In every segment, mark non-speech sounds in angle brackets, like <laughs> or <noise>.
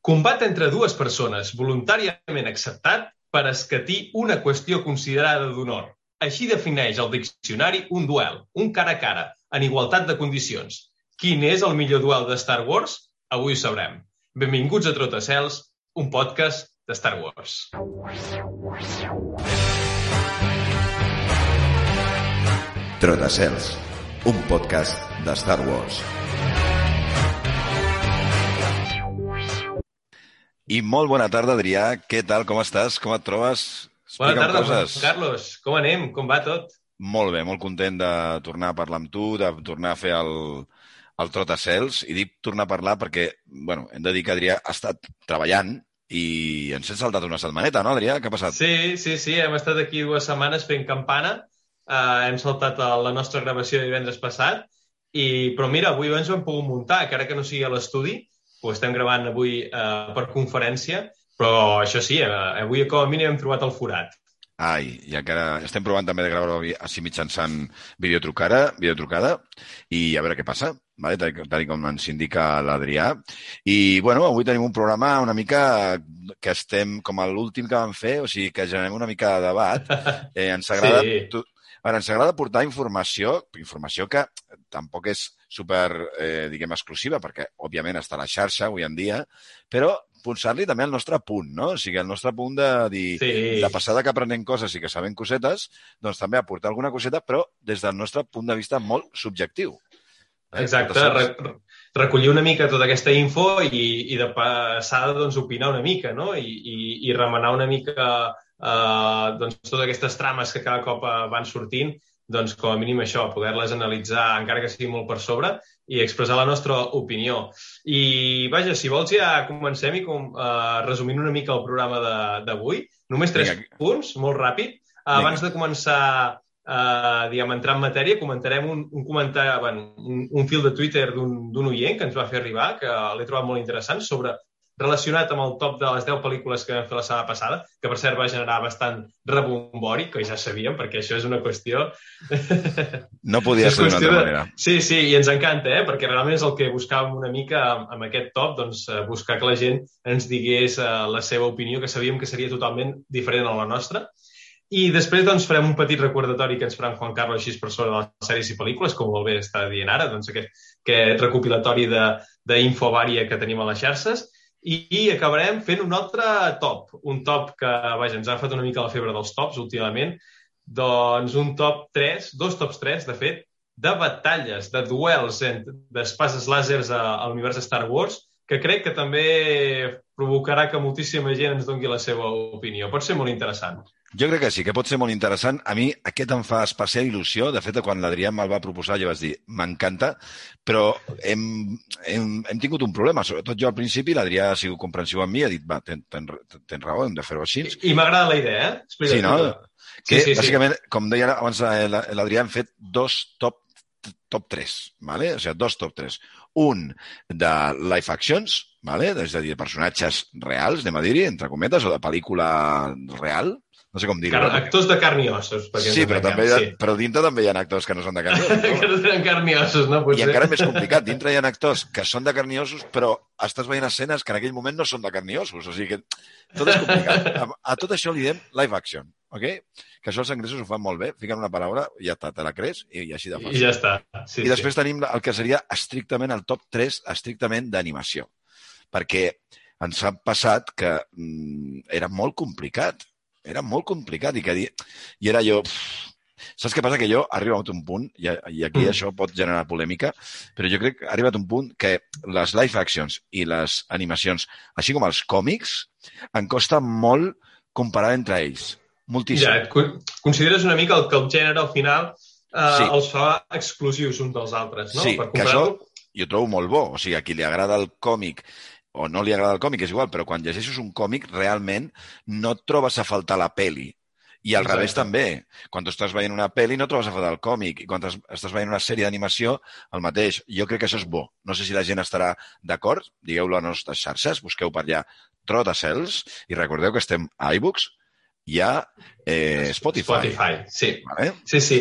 Combat entre dues persones, voluntàriament acceptat per escatir una qüestió considerada d'honor. Així defineix el diccionari un duel, un cara a cara, en igualtat de condicions. Quin és el millor duel de Star Wars? Avui ho sabrem. Benvinguts a Trotacels, un podcast de Star Wars. Trotacels, un podcast de Star Wars. I molt bona tarda, Adrià. Què tal? Com estàs? Com et trobes? Bona Explica'm tarda, coses. Carlos. Com anem? Com va tot? Molt bé, molt content de tornar a parlar amb tu, de tornar a fer el, el Trotacels. I dic tornar a parlar perquè, bueno, hem de dir que Adrià ha estat treballant i ens hem saltat una setmaneta, no, Adrià? Què ha passat? Sí, sí, sí. Hem estat aquí dues setmanes fent campana. Uh, hem saltat la nostra gravació de divendres passat. I, però mira, avui ens ho hem pogut muntar, encara que no sigui a l'estudi. Ho estem gravant avui uh, per conferència. Però això sí, uh, avui com a mínim hem trobat el forat. Ai, i encara estem provant també de gravar-ho així mitjançant videotrucada, videotrucada i a veure què passa, vale? tal, tal com ens indica l'Adrià. I, bueno, avui tenim un programa una mica que estem com a l'últim que vam fer, o sigui, que generem una mica de debat. <laughs> Eh, ens agrada... Sí. Tu, a veure, ens agrada portar informació, informació que tampoc és super, eh, diguem, exclusiva, perquè, òbviament, està a la xarxa avui en dia, però posar-li també el nostre punt, no? O sigui, el nostre punt de dir, Sí. de passada que aprenem coses i que sabem cosetes, doncs també aportar alguna coseta, però des del nostre punt de vista molt subjectiu. Eh? Exacte, re recollir una mica tota aquesta info i, i de passada doncs, opinar una mica no? I, i, i remenar una mica eh, doncs, totes aquestes trames que cada cop eh, van sortint, doncs com a mínim això, poder-les analitzar encara que sigui molt per sobre i expressar la nostra opinió. I vaja, si vols ja comencem i com, eh, resumint una mica el programa de- d'avui. Només tres Vinga. punts, molt ràpid. Abans de començar uh, diguem, entrar en matèria, comentarem un, un comentari, bueno, un, un fil de Twitter d'un d'un oient que ens va fer arribar, que l'he trobat molt interessant, sobre relacionat amb el top de les 10 pel·lícules que vam fer la setmana passada, que per cert va generar bastant rebombori, que ja sabíem, perquè això és una qüestió... No podia ser d'una altra de- manera. Sí, sí, i ens encanta, eh? perquè realment és el que buscàvem una mica amb, amb aquest top, doncs, eh, buscar que la gent ens digués eh, la seva opinió, que sabíem que seria totalment diferent a la nostra. I després doncs, farem un petit recordatori que ens farà en Juan Carlos així per sobre de les sèries i pel·lícules, com molt bé està dient ara, doncs aquest, aquest recopilatori de- d'info vària que tenim a les xarxes. I, I acabarem fent un altre top, un top que, vaja, ens ha agafat una mica la febre dels tops últimament, doncs un top 3, dos tops 3, de fet, de batalles, de duels d'espases làsers a, a l'univers de Star Wars, que crec que també provocarà que moltíssima gent ens doni la seva opinió. Pot ser molt interessant. Jo crec que sí, que pot ser molt interessant. A mi aquest em fa especial il·lusió. De fet, quan l'Adrià me'l va proposar, jo vaig dir, m'encanta, però hem, hem, hem tingut un problema. Sobretot jo al principi, l'Adrià ha sigut comprensiu amb mi, ha dit, va, tens ten, ten raó, hem de fer-ho així. I, i m'agrada la idea, eh? Explica't Sí, no? Que, Sí, sí, sí. bàsicament, com deia abans eh, la- l'Adrià, hem fet dos top, top 3, ¿vale? o sigui, dos top 3. Un de live actions, ¿vale? és a dir, personatges reals, anem a dir-hi, entre cometes, o de pel·lícula real, no sé com dir-ho. Car actors de carn i ossos. perquè Sí, però, també sí. però dintre també hi ha actors que no són de carn i <laughs> que ossos. no tenen carn i ossos, no? I Potser. encara més complicat, dintre hi ha actors que són de carn i ossos, però estàs veient escenes que en aquell moment no són de carn i ossos. O sigui que tot és complicat. <laughs> A, a tot això li diem live action, ok? Que això els anglesos ho fan molt bé, fiquen una paraula i ja està, te la creus i, i així de fàcil. I ja està. Sí, I després tenim el que seria estrictament el top 3, estrictament d'animació. Perquè ens ha passat que mm, era molt complicat. Era molt complicat i, que i era jo... Saps què passa? Que jo he arribat a un punt, i, i aquí Mm. això pot generar polèmica, però jo crec que ha arribat a un punt que les live actions i les animacions, així com els còmics, em costa molt comparar entre ells. Moltíssim. Ja, consideres una mica el que el gènere al final eh, Sí. els fa exclusius uns dels altres, no? Sí, per que això jo trobo molt bo. O sigui, a qui li agrada el còmic o no li agrada el còmic, és igual, però quan llegeixes un còmic realment no et trobes a faltar la peli. I al Exacte. revés també. Quan tu estàs veient una peli no trobes a faltar el còmic. I quan es- estàs veient una sèrie d'animació, el mateix. Jo crec que això és bo. No sé si la gent estarà d'acord. Digueu-lo a les nostres xarxes. Busqueu per allà Trotacels i recordeu que estem a iBooks i a eh, Spotify. Spotify, sí. Vale? Sí, sí.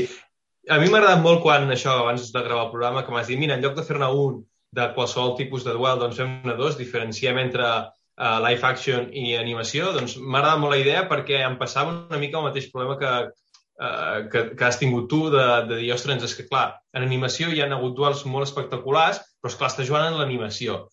A mi m'ha agradat molt quan això, abans de gravar el programa, que m'has dit, mira, en lloc de fer-ne un de qualsevol tipus de duel, doncs fem-ne dos, diferenciem entre uh, live action i animació, doncs m'agrada molt la idea perquè em passava una mica el mateix problema que, uh, que, que has tingut tu de, de dir, ostres, és que clar, en animació hi ha hagut duels molt espectaculars, però esclar, està jugant en l'animació.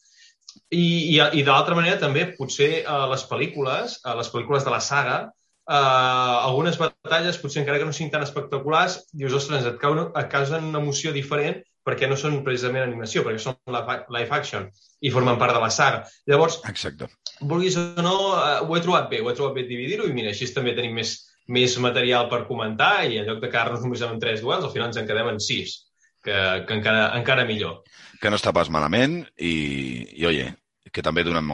I, i, i de l'altra manera també, potser uh, les pel·lícules, uh, les pel·lícules de la saga, uh, algunes batalles, potser encara que no siguin tan espectaculars, dius, ostres, et, cau, et causen una emoció diferent perquè no són precisament animació, perquè són live action i formen part de la saga. Llavors, Exacte. vulguis o no, uh, ho he trobat bé, ho he trobat bé dividir-ho i mira, així també tenim més, més material per comentar i en lloc de quedar-nos només amb tres duels, al final ens en quedem en sis, que, que encara, encara millor. Que no està pas malament i, i oye, que també donen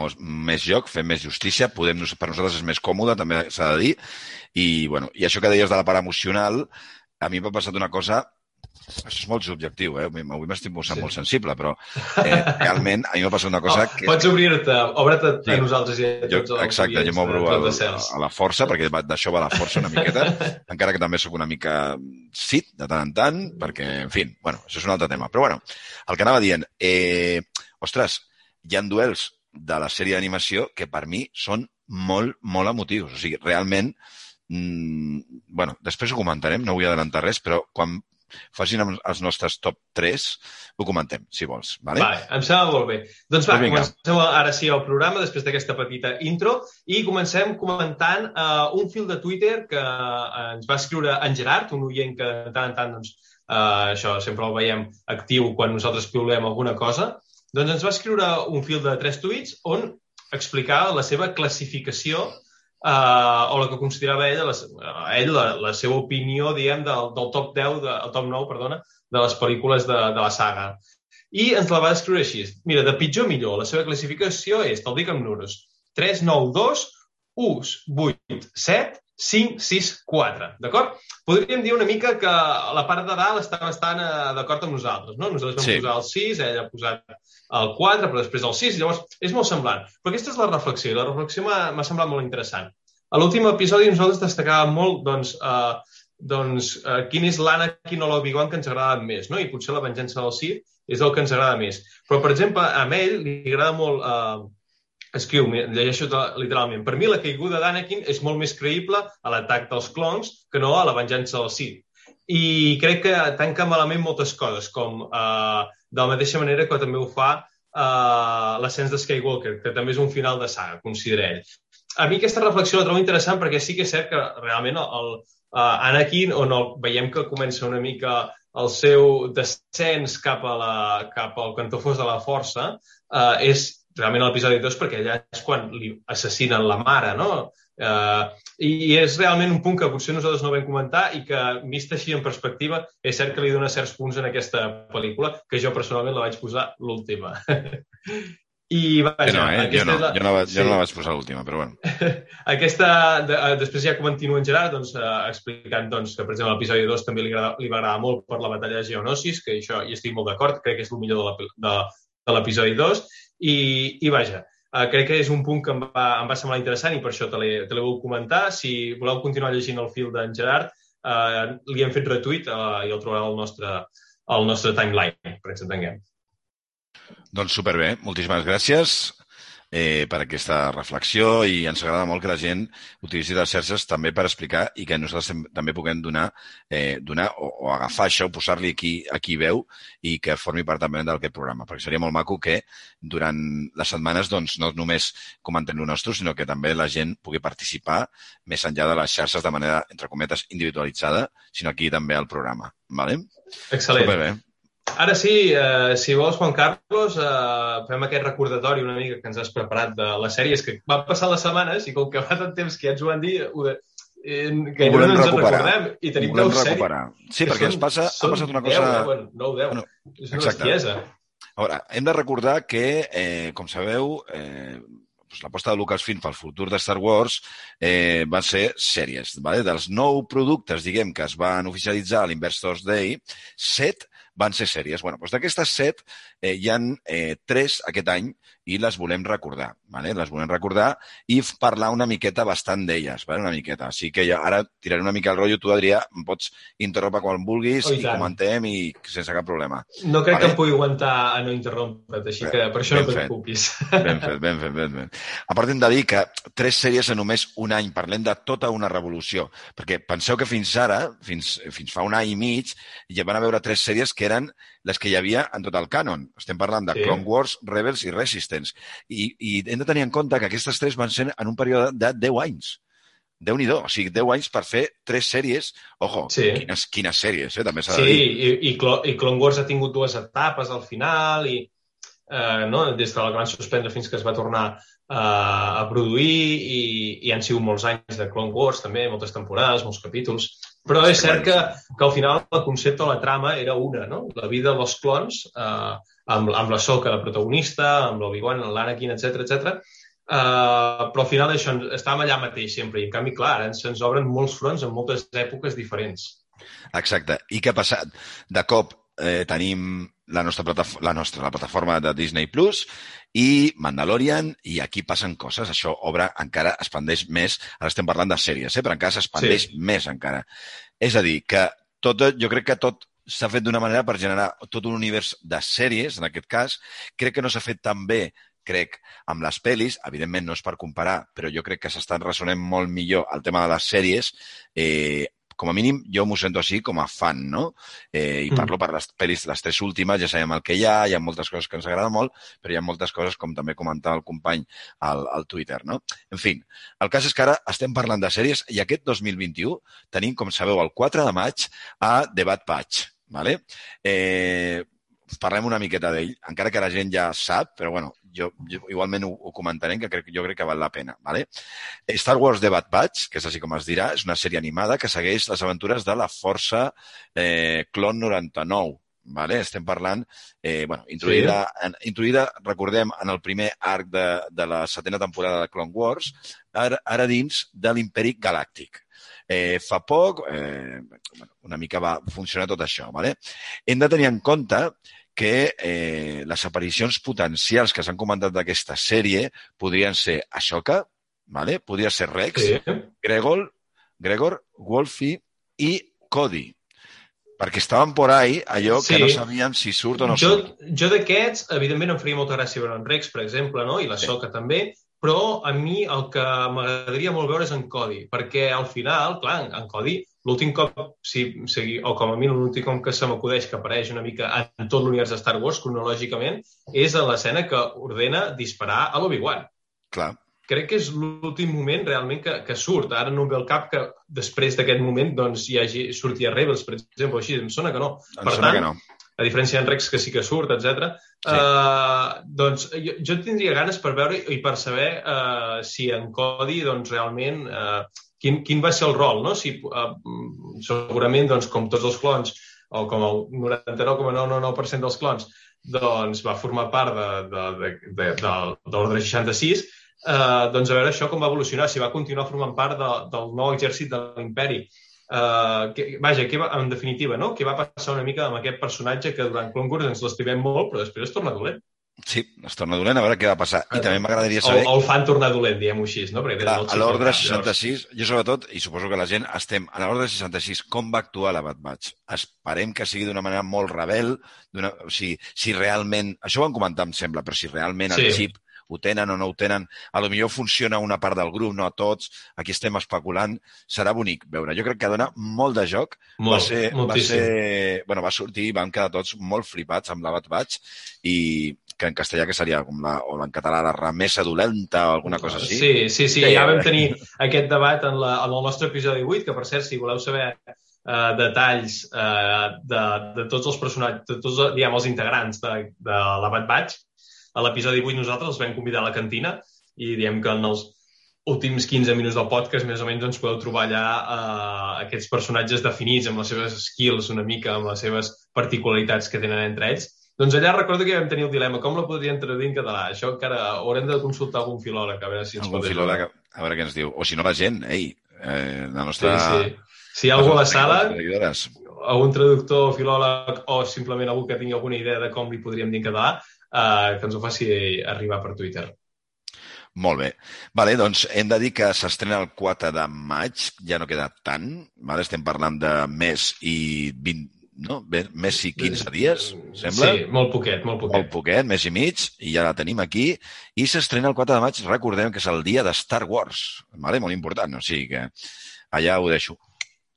més joc, fem més justícia, podem, per nosaltres és més còmode, també s'ha de dir, i, bueno, i això que deies de la part emocional, a mi m'ha passat una cosa això és molt subjectiu, eh? Avui m'estic posant sí. molt sensible, però eh, realment a mi m'ha passat una cosa... Oh, que... Pots obrir-te, obre't a, sí. nosaltres i a tots jo, Exacte, jo m'obro a, a la força, perquè d'això va la força una miqueta, <laughs> encara que també sóc una mica sit de tant en tant, perquè, en fi, bueno, això és un altre tema. Però, bueno, el que anava dient, eh, ostres, hi ha duels de la sèrie d'animació que per mi són molt, molt emotius. O sigui, realment, mmm, bueno, després ho comentarem, no vull adelantar res, però quan facin els nostres top 3, ho comentem, si vols. Vale? Vale, em sembla molt bé. Doncs va, pues comencem ara sí el programa, després d'aquesta petita intro, i comencem comentant uh, un fil de Twitter que uh, ens va escriure en Gerard, un oient que de tant en tant, doncs, uh, això sempre el veiem actiu quan nosaltres piulem alguna cosa, doncs ens va escriure un fil de tres tuits on explicava la seva classificació eh, o la que considerava ell, la, ell la, la seva opinió, diguem, del, del top 10, de, el top 9, perdona, de les pel·lícules de, de la saga. I ens la va descriure així. Mira, de pitjor millor, la seva classificació és, te'l dic amb números, 3, 9, 2, 1, 8, 7, 5, 6, 4. D'acord? Podríem dir una mica que la part de dalt està bastant eh, d'acord amb nosaltres. No? Nosaltres vam sí. posar el 6, ell ha posat el 4, però després el 6, llavors és molt semblant. Però aquesta és la reflexió, i la reflexió m'ha semblat molt interessant. A l'últim episodi nosaltres destacàvem molt doncs, eh, doncs, eh, quin és l'Anakin o l'Obi-Wan que ens agrada més, no? i potser la venjança del Sith és el que ens agrada més. Però, per exemple, a ell li agrada molt eh, escriu, llegeixo literalment, per mi la caiguda d'Anakin és molt més creïble a l'atac dels clones que no a la venjança del Sith. I crec que tanca malament moltes coses, com eh, de la mateixa manera que també ho fa eh, l'ascens de Skywalker, que també és un final de saga, considera ell. A mi aquesta reflexió la trobo interessant perquè sí que és cert que realment el, el uh, Anakin, on el, veiem que comença una mica el seu descens cap, a la, cap al cantó fos de la força, uh, és realment l'episodi 2 perquè allà és quan li assassinen la mare, no? Uh, I és realment un punt que potser nosaltres no vam comentar i que, vist així en perspectiva, és cert que li dona certs punts en aquesta pel·lícula, que jo personalment la vaig posar l'última. <laughs> I vaja, no, eh? jo, no, la... jo, no, jo sí. no la vaig posar l'última, però bueno. <laughs> aquesta, de, uh, després ja continua en Gerard doncs, uh, explicant doncs, que, per exemple, l'episodi 2 també li, agrada, li va agradar molt per la batalla de Geonosis, que això hi estic molt d'acord, crec que és el millor de l'episodi 2, i, i vaja, uh, crec que és un punt que em va, em va semblar interessant i per això te l'he volgut comentar. Si voleu continuar llegint el fil d'en Gerard, uh, li hem fet retuit uh, i el trobareu al nostre, al nostre timeline, per ens entenguem. Doncs superbé, moltíssimes gràcies eh, per aquesta reflexió i ens agrada molt que la gent utilitzi les xarxes també per explicar i que nosaltres també puguem donar, eh, donar o, o agafar això, posar-li aquí, aquí veu i que formi part també d'aquest programa, perquè seria molt maco que durant les setmanes doncs, no només comentem el nostre, sinó que també la gent pugui participar més enllà de les xarxes de manera, entre cometes, individualitzada, sinó aquí també al programa. Vale? Excel·lent. Superbé. Ara sí, eh, si vols, Juan Carlos, eh, fem aquest recordatori una mica que ens has preparat de les sèries que van passar les setmanes i com que fa tant temps que ja ens ho van dir, ho de, eh, que no ens en recordem i tenim nou recuperar. sèries. Sí, perquè ens passa, ha passat una cosa... 10, bueno, 9 10. Bueno, és una exacte. bestiesa. A veure, hem de recordar que, eh, com sabeu, eh, doncs l'aposta de Lucasfilm pel futur de Star Wars eh, van ser sèries. Vale? Dels nou productes, diguem, que es van oficialitzar a l'Investors Day, set van ser sèries. Bueno, doncs d'aquestes set eh, hi han eh, tres aquest any i les volem recordar, ¿vale? les volem recordar i parlar una miqueta bastant d'elles, ¿vale? una miqueta. Així que ja, ara tiraré una mica el rotllo, tu, Adrià, em pots interrompre quan vulguis oh, i, i comentem i sense cap problema. No crec vale? que em pugui aguantar a no interrompre't, així que per això ben no et preocupis. Ben fet, ben fet, ben fet. A part hem de dir que tres sèries en només un any, parlem de tota una revolució, perquè penseu que fins ara, fins, fins fa un any i mig, ja van a veure tres sèries que eren les que hi havia en tot el cànon. Estem parlant de sí. Clone Wars, Rebels i Resistance. I, I hem de tenir en compte que aquestes tres van ser en un període de 10 anys. déu nhi o sigui, 10 anys per fer tres sèries. Ojo, sí. quines, quines sèries, eh? també s'ha sí, de dir. Sí, i, i, i Clone Wars ha tingut dues etapes al final, i eh, no? des de la que van suspendre fins que es va tornar a produir, i, i han sigut molts anys de Clone Wars també, moltes temporades, molts capítols. Però és cert que, que al final el concepte o la trama era una, no? La vida dels clons, eh, amb, amb la Soca de protagonista, amb l'Obi-Wan, l'Anakin, etc etc. Uh, però al final això estàvem allà mateix sempre i en canvi, clar, ara se'ns obren molts fronts en moltes èpoques diferents. Exacte. I què ha passat? De cop eh, tenim la nostra, la nostra la plataforma de Disney Plus i Mandalorian, i aquí passen coses. Això obre, encara expandeix més. Ara estem parlant de sèries, eh? però encara s'expandeix sí. més encara. És a dir, que tot, jo crec que tot s'ha fet d'una manera per generar tot un univers de sèries, en aquest cas. Crec que no s'ha fet tan bé crec, amb les pel·lis, evidentment no és per comparar, però jo crec que s'estan resonant molt millor el tema de les sèries eh, com a mínim, jo m'ho sento així com a fan, no? Eh, I mm. parlo per les pel·lis, les tres últimes, ja sabem el que hi ha, hi ha moltes coses que ens agraden molt, però hi ha moltes coses, com també comentava el company al, al Twitter, no? En fi, el cas és que ara estem parlant de sèries i aquest 2021 tenim, com sabeu, el 4 de maig a The Bad Batch, ¿vale? Eh, parlem una miqueta d'ell, encara que la gent ja sap, però bueno, jo, jo igualment ho, ho comentarem, que crec, jo crec que val la pena. ¿vale? Star Wars The Bad Batch, que és així com es dirà, és una sèrie animada que segueix les aventures de la Força eh, Clon 99, Vale? Estem parlant, eh, bueno, introduïda, sí. en, introduïda, recordem, en el primer arc de, de la setena temporada de Clone Wars, ara, ara dins de l'Imperi Galàctic. Eh, fa poc, eh, una mica va funcionar tot això. Vale? Hem de tenir en compte que eh, les aparicions potencials que s'han comentat d'aquesta sèrie podrien ser Ashoka, vale? podria ser Rex, sí. Gregor, Gregor, Wolfie i Cody perquè estaven por ahí allò sí. que no sabíem si surt o no jo, surt. Jo d'aquests, evidentment, em faria molta gràcia veure en Rex, per exemple, no? i la sí. Soca també, però a mi el que m'agradaria molt veure és en Cody, perquè al final, clar, en Cody L'últim cop, sí, sí, o com a mi l'últim cop que se m'acudeix que apareix una mica en tot l'univers de Star Wars, cronològicament, és a l'escena que ordena disparar a l'Obi-Wan. Clar. Crec que és l'últim moment realment que, que surt. Ara no em ve el cap que després d'aquest moment doncs, hi hagi, surti a Rebels, per exemple, així. Em sona que no. Em per sona tant, que no. A diferència d'en Rex, que sí que surt, etc. Sí. Uh, doncs jo, jo tindria ganes per veure i per saber uh, si en Cody doncs, realment uh, quin, quin va ser el rol, no? Si, uh, segurament, doncs, com tots els clons, o com el 99,99% dels clons, doncs va formar part de, de, de, de, de, de l'ordre 66, eh, doncs a veure això com va evolucionar, si va continuar formant part de, del nou exèrcit de l'imperi. Uh, que, vaja, que va, en definitiva, no? què va passar una mica amb aquest personatge que durant Clone Wars ens l'estimem molt, però després es torna dolent. Sí, es torna dolent, a veure què va passar. I també m'agradaria saber... O, o el fan tornar dolent, diguem-ho així, no? Perquè Clar, a l'ordre 66, jo sobretot, i suposo que la gent estem a l'ordre 66, com va actuar la Bad Batch? Esperem que sigui d'una manera molt rebel, o sigui, si realment... Això ho vam comentar, em sembla, però si realment el sí. xip ho tenen o no ho tenen. A lo millor funciona una part del grup, no a tots. Aquí estem especulant. Serà bonic veure. Jo crec que dona molt de joc. Molt, va ser, moltíssim. va ser, bueno, va sortir i vam quedar tots molt flipats amb la Bat Batch i que en castellà que seria com la, o en català la remesa dolenta o alguna cosa així. Sí, sí, sí, ja vam tenir aquest debat en, la, en el nostre episodi 8, que per cert, si voleu saber eh, detalls eh, de, de tots els personatges, de tots diguem, els integrants de, de la Bad Batch, a l'episodi 8 nosaltres els vam convidar a la cantina i diem que en els últims 15 minuts del podcast més o menys ens podeu trobar allà eh, aquests personatges definits amb les seves skills una mica, amb les seves particularitats que tenen entre ells doncs allà recordo que vam tenir el dilema, com la podrien traduir en català? Això encara haurem de consultar algun filòleg, a veure si ens algun pot filòleg, a veure què ens diu. O si no la gent, ei, eh, la nostra... Sí, sí. Si hi ha algú a la sala, a un traductor, filòleg o simplement algú que tingui alguna idea de com li podríem dir en català, eh, que ens ho faci arribar per Twitter. Molt bé. Vale, doncs hem de dir que s'estrena el 4 de maig, ja no queda tant, vale? estem parlant de mes i 20, no? Més i 15 dies, sembla? Sí, molt poquet, molt poquet. Molt poquet, mes i mig, i ja la tenim aquí. I s'estrena el 4 de maig, recordem que és el dia de Star Wars, vale? molt important, o sigui que allà ho deixo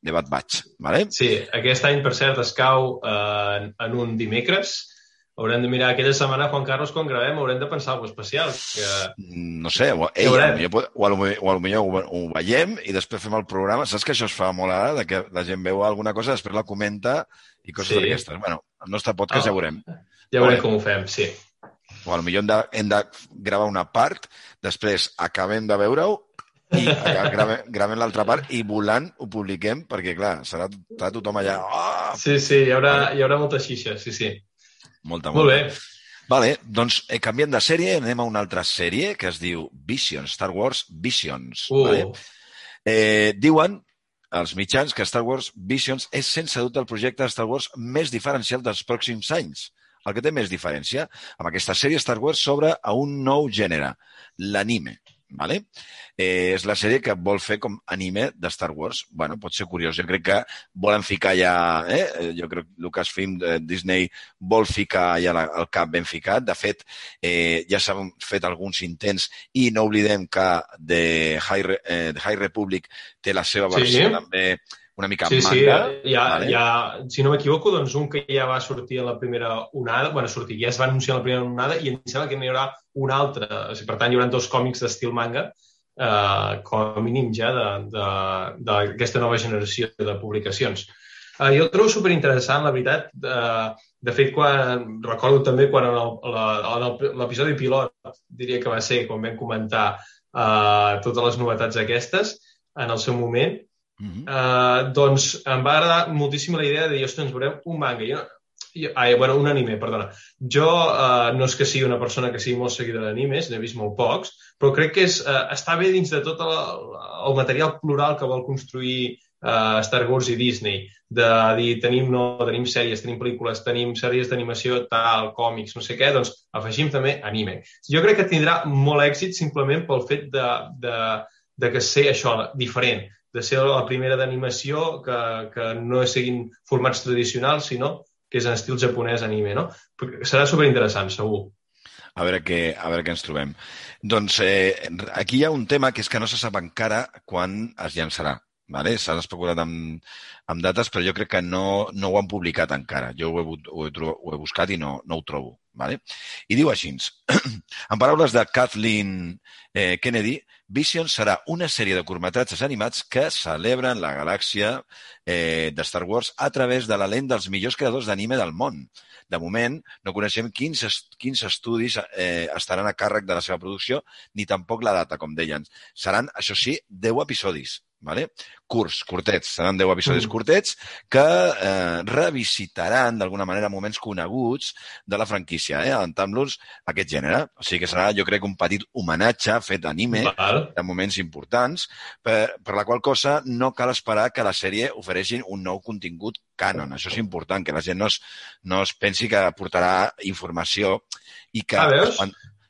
de Bad Batch, vale? Sí, aquest any, per cert, es cau eh, en un dimecres, haurem de mirar aquella setmana, Juan Carlos, quan gravem, haurem de pensar alguna especial. Que... No sé, o, ei, o, millor, o, o, o millor ho, ho veiem i després fem el programa. Saps que això es fa molt ara, de que la gent veu alguna cosa, després la comenta i coses sí. d'aquestes. Bueno, el nostre podcast oh, ja veurem. Ja veurem com ho fem, sí. O potser hem de, hem de gravar una part, després acabem de veure-ho i <laughs> gravem, gravem l'altra part i volant ho publiquem perquè, clar, serà, serà tothom allà... Oh! Sí, sí, hi haurà, hi haurà molta xixa, sí, sí. Molta, molta. Molt bé. Vale, doncs eh, canviem de sèrie, anem a una altra sèrie que es diu Visions, Star Wars Visions. Uh. Vale? Eh, diuen els mitjans que Star Wars Visions és sense dubte el projecte de Star Wars més diferencial dels pròxims anys. El que té més diferència amb aquesta sèrie Star Wars s'obre a un nou gènere, l'anime. ¿Vale? Eh, és la sèrie que vol fer com anime de Star Wars. bueno, pot ser curiós. Jo crec que volen ficar ja... Eh? Jo crec que Lucasfilm, eh, Disney, vol ficar ja la, el cap ben ficat. De fet, eh, ja s'han fet alguns intents i no oblidem que The High, eh, The High Republic té la seva versió sí. també una mica sí, manga. Sí, ja, vale? ja, si no m'equivoco, doncs un que ja va sortir a la primera onada, bueno, sortir, ja es va anunciar a la primera onada i em sembla que n'hi haurà un altre. O sigui, per tant, hi haurà dos còmics d'estil manga, eh, com a mínim ja d'aquesta nova generació de publicacions. Eh, jo el trobo superinteressant, la veritat. Eh, de fet, quan, recordo també quan en l'episodi pilot, diria que va ser quan vam comentar eh, totes les novetats aquestes, en el seu moment, Uh -huh. uh, doncs em va agradar moltíssim la idea de dir, ostres, veurem un manga. Jo, jo, ai, bueno, un anime, perdona. Jo uh, no és que sigui una persona que sigui molt seguidora d'animes, n'he vist molt pocs, però crec que és, uh, està bé dins de tot el, el material plural que vol construir uh, Star Wars i Disney, de dir, tenim, no, tenim sèries, tenim pel·lícules, tenim sèries d'animació, tal, còmics, no sé què, doncs afegim també anime. Jo crec que tindrà molt èxit simplement pel fet de, de, de que ser això, diferent de ser la primera d'animació que, que no és seguint formats tradicionals, sinó que és en estil japonès anime, no? Serà superinteressant, segur. A veure, què, a veure què ens trobem. Doncs eh, aquí hi ha un tema que és que no se sap encara quan es llançarà. Vale? S'han especulat amb, amb dates, però jo crec que no, no ho han publicat encara. Jo ho he, ho he, ho he buscat i no, no ho trobo. Vale? I diu així, <clears throat> en paraules de Kathleen eh, Kennedy, Vision serà una sèrie de curtmetratges animats que celebren la galàxia eh, de Star Wars a través de la lent dels millors creadors d'anime del món. De moment, no coneixem quins, quins estudis eh, estaran a càrrec de la seva producció, ni tampoc la data, com deien. Seran, això sí, 10 episodis vale? curts, curtets, seran 10 episodis mm. curtets que eh, revisitaran d'alguna manera moments coneguts de la franquícia, eh, adaptant-los a aquest gènere. O sigui que serà, jo crec, un petit homenatge fet d'anime de moments importants, per, per la qual cosa no cal esperar que la sèrie ofereixi un nou contingut canon. Això és important, que la gent no es, no es pensi que portarà informació i que... Ah, veus?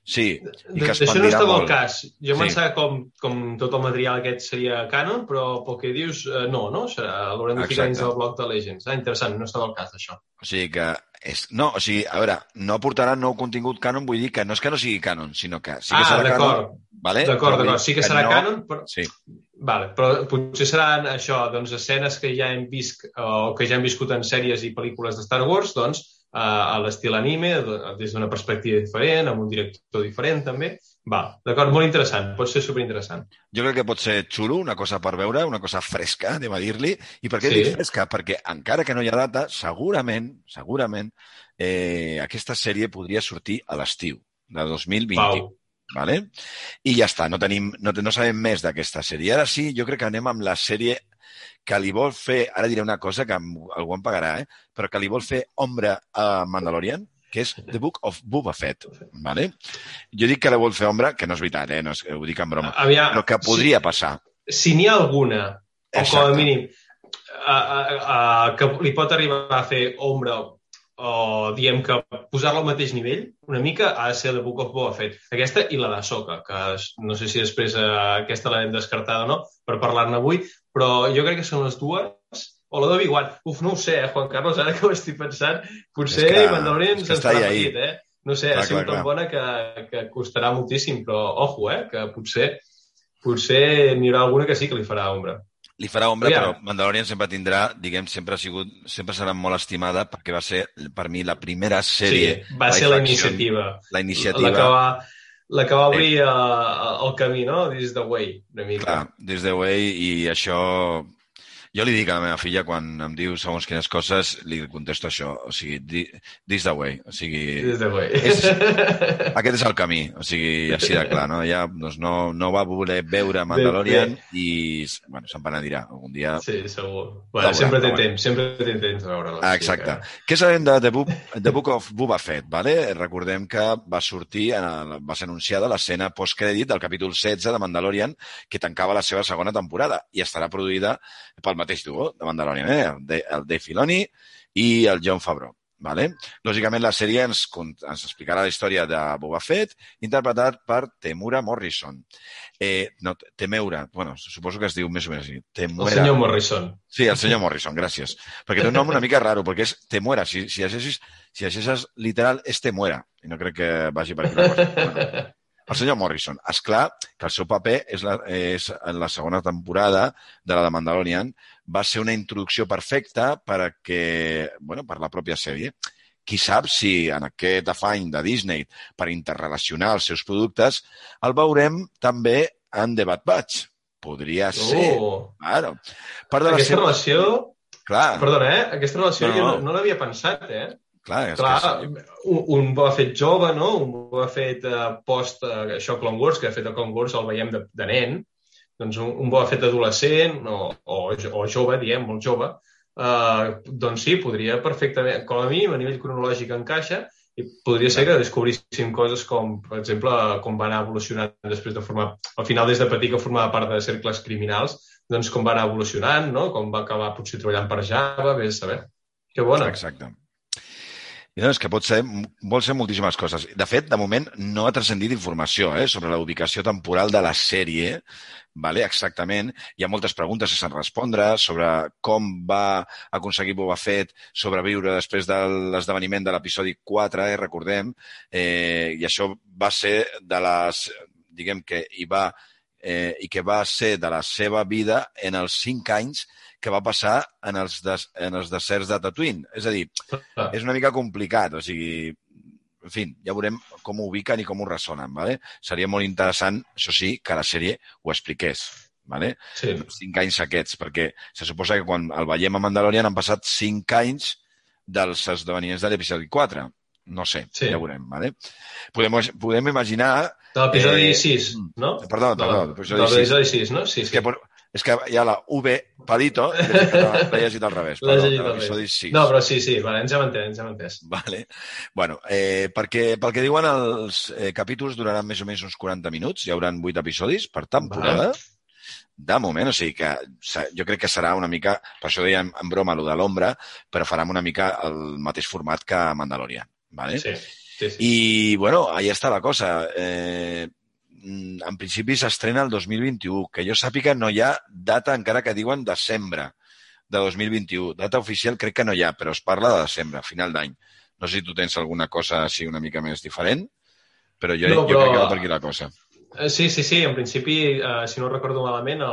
Sí, i que D'això no estava molt. el cas. Jo sí. pensava com, com tot el material aquest seria canon, però pel que dius, eh, no, no? L'haurem de ficar dins del bloc de Legends. Ah, interessant, no estava el cas, d'això. O sigui que... És, no, o sigui, a veure, no portarà nou contingut canon, vull dir que no és que no sigui canon, sinó que sí que ah, serà canon. Vale? D'acord, d'acord. Sí que, que serà no... canon, però... Sí. Vale, però potser seran això, doncs, escenes que ja hem vist o que ja hem viscut en sèries i pel·lícules de Star Wars, doncs, a l'estil anime, des d'una perspectiva diferent, amb un director diferent també. Va, d'acord, molt interessant, pot ser superinteressant. Jo crec que pot ser xulo, una cosa per veure, una cosa fresca, anem a dir-li. I per què sí. dic fresca? Perquè encara que no hi ha data, segurament, segurament, eh, aquesta sèrie podria sortir a l'estiu de 2020. Pau. Vale? I ja està, no, tenim, no, no sabem més d'aquesta sèrie. Ara sí, jo crec que anem amb la sèrie que li vol fer, ara diré una cosa que algú em pagarà, eh? però que li vol fer ombra a Mandalorian, que és The Book of Boba Fett. Vale? Jo dic que la vol fer ombra, que no és veritat, eh? no és, ho dic en broma, Aviam, però que podria si, passar. Si n'hi ha alguna, Exacte. o com a mínim, a, a, a, que li pot arribar a fer ombra o diem que posar-la al mateix nivell una mica ha de ser The Book of Boba Fett. Aquesta i la de Soca, que no sé si després eh, aquesta l'hem descartada o no per parlar-ne avui, però jo crec que són les dues o la d'Obi-Wan. Uf, no ho sé, eh, Juan Carlos, ara que ho estic pensant, potser que, Mandalorian se'ns farà petit, eh? No sé, clar, ha sigut tan bona que, que costarà moltíssim, però ojo, eh, que potser, potser n'hi haurà alguna que sí que li farà ombra. Li farà ombra, yeah. però Mandalorian sempre tindrà, diguem, sempre ha sigut, sempre serà molt estimada perquè va ser, per mi, la primera sèrie... Sí, va ser la iniciativa. La iniciativa. La que va, la que va obrir eh. el camí, no? This the way, una mica. Clar, this the way, i això jo li dic a la meva filla, quan em diu segons quines coses, li contesto això. O sigui, this the way. O sigui, this the way. És, <laughs> aquest és el camí. O sigui, així de clar, no? Ja doncs no, no va voler veure Mandalorian i, bueno, se'n penedirà algun dia. Sí, segur. Bueno, sempre té temps, sempre té temps de veure-la. Ah, exacte. Sí, que... Què sabem de The Book, The Book of Boba Fett, vale? Recordem que va sortir, en el, va ser anunciada l'escena postcrèdit del capítol 16 de Mandalorian, que tancava la seva segona temporada i estarà produïda pel mateix duo de Mandalorian, eh? el, de, el Dave Filoni i el John Favreau. Vale? Lògicament, la sèrie ens, ens explicarà la història de Boba Fett, interpretat per Temura Morrison. Eh, no, Temeura, bueno, suposo que es diu més o menys així. Temuera. El senyor Morrison. Sí, el senyor Morrison, gràcies. Perquè té un nom una mica raro, perquè és Temuera. Si, si llegeixes, si llegeixes literal, és Temuera. I no crec que vagi per aquí la cosa. <laughs> El senyor Morrison. És clar que el seu paper és, la, és en la segona temporada de la de Mandalorian va ser una introducció perfecta per a que, bueno, per la pròpia sèrie. Qui sap si en aquest afany de Disney per interrelacionar els seus productes el veurem també en The Bad Batch. Podria ser. Oh. Claro. Part de Aquesta la seva... relació... Clar. Perdona, eh? Aquesta relació no, no. jo no, no l'havia pensat, eh? Clar, és Clar, que... un, un bo fet jove, no? Un bo fet uh, post uh, això Clone Wars, que de fet a Clone Wars el veiem de, de nen, doncs un, un bo fet adolescent o, o, o jove, diem, molt jove, uh, doncs sí, podria perfectament, com a mínim a nivell cronològic encaixa, i podria ser que descobríssim coses com, per exemple, com va anar evolucionant després de formar... Al final, des de petit que formava part de cercles criminals, doncs com va anar evolucionant, no? Com va acabar potser treballant per Java, a saber. Que bona. Exacte. I doncs que pot ser, vol ser moltíssimes coses. De fet, de moment no ha transcendit informació eh, sobre la ubicació temporal de la sèrie, vale? exactament. Hi ha moltes preguntes sense respondre sobre com va aconseguir Boba Fett sobreviure després de l'esdeveniment de l'episodi 4, eh, recordem, eh, i això va ser de les, diguem que hi va, eh, i que va ser de la seva vida en els cinc anys que va passar en els, des, en els deserts de Tatooine. És a dir, és una mica complicat, o sigui, en fi, ja veurem com ho ubiquen i com ho ressonen, ¿vale? Seria molt interessant, això sí, que la sèrie ho expliqués, ¿vale? Sí. Cinc anys aquests, perquè se suposa que quan el veiem a Mandalorian han passat cinc anys dels esdeveniments de l'episodi 4. No sé, sí. ja veurem, ¿vale? Podem, podem imaginar... De l'episodi eh, 6, no? Perdó, perdó, de l'episodi 6. 6, no? Sí, sí. És que és que hi ha la V Padito, l'he llegit al revés. L'he llegit al revés. No, però sí, sí, vale, ens hem entès, ens hem entès. Vale. Bueno, eh, perquè, pel que diuen els eh, capítols duraran més o menys uns 40 minuts, hi haurà 8 episodis per temporada. Vale. De moment, o sigui que jo crec que serà una mica, per això dèiem en broma lo de l'ombra, però farem una mica el mateix format que Mandalorian. Vale? Sí, sí, sí. I, bueno, ahí està la cosa. Eh, en principi s'estrena el 2021. Que jo sàpiga no hi ha data encara que diuen desembre de 2021. Data oficial crec que no hi ha, però es parla de desembre, final d'any. No sé si tu tens alguna cosa així una mica més diferent, però jo, no, però... jo crec que va per aquí la cosa. Eh, sí, sí, sí. En principi, eh, si no recordo malament,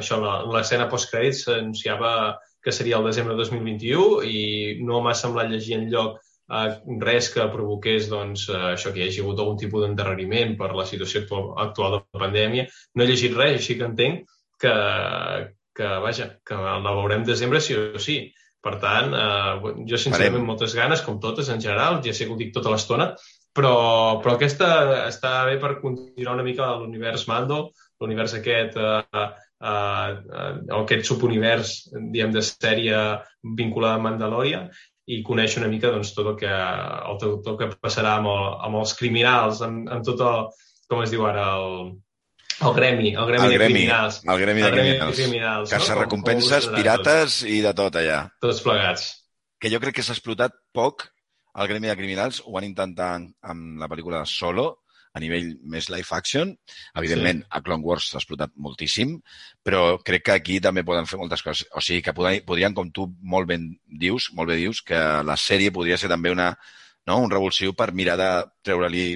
això, l'escena postcrèdits s'anunciava que seria el desembre de 2021 i no m'ha semblat llegir en lloc eh, res que provoqués doncs, eh, això que hi hagi hagut algun tipus d'endarreriment per la situació actual, actual de la pandèmia. No he llegit res, així que entenc que, que, vaja, que la veurem desembre sí o sí. Per tant, eh, jo sincerament Farem. moltes ganes, com totes en general, ja sé que ho dic tota l'estona, però, però aquesta està bé per continuar una mica l'univers Mando, l'univers aquest, eh, eh, eh, aquest subunivers, diem, de sèrie vinculada a Mandalorian, i conèixer una mica doncs, tot el que, el, tot el que passarà amb, el, amb els criminals, amb, amb tot el, com es diu ara, el, El gremi, el gremi, El de gremi, criminals. el gremi de El gremi de criminals. criminals, no? Com- recompenses, com pirates i de tot allà. Tots plegats. Que jo crec que s'ha explotat poc el gremi de criminals. Ho van intentar en- amb la pel·lícula de Solo, a nivell més live action. Evidentment, sí. a Clone Wars s'ha explotat moltíssim, però crec que aquí també poden fer moltes coses. O sigui, que podrien, podrien com tu molt ben dius, molt bé dius, que la sèrie podria ser també una, no? un revulsiu per mirar de treure-li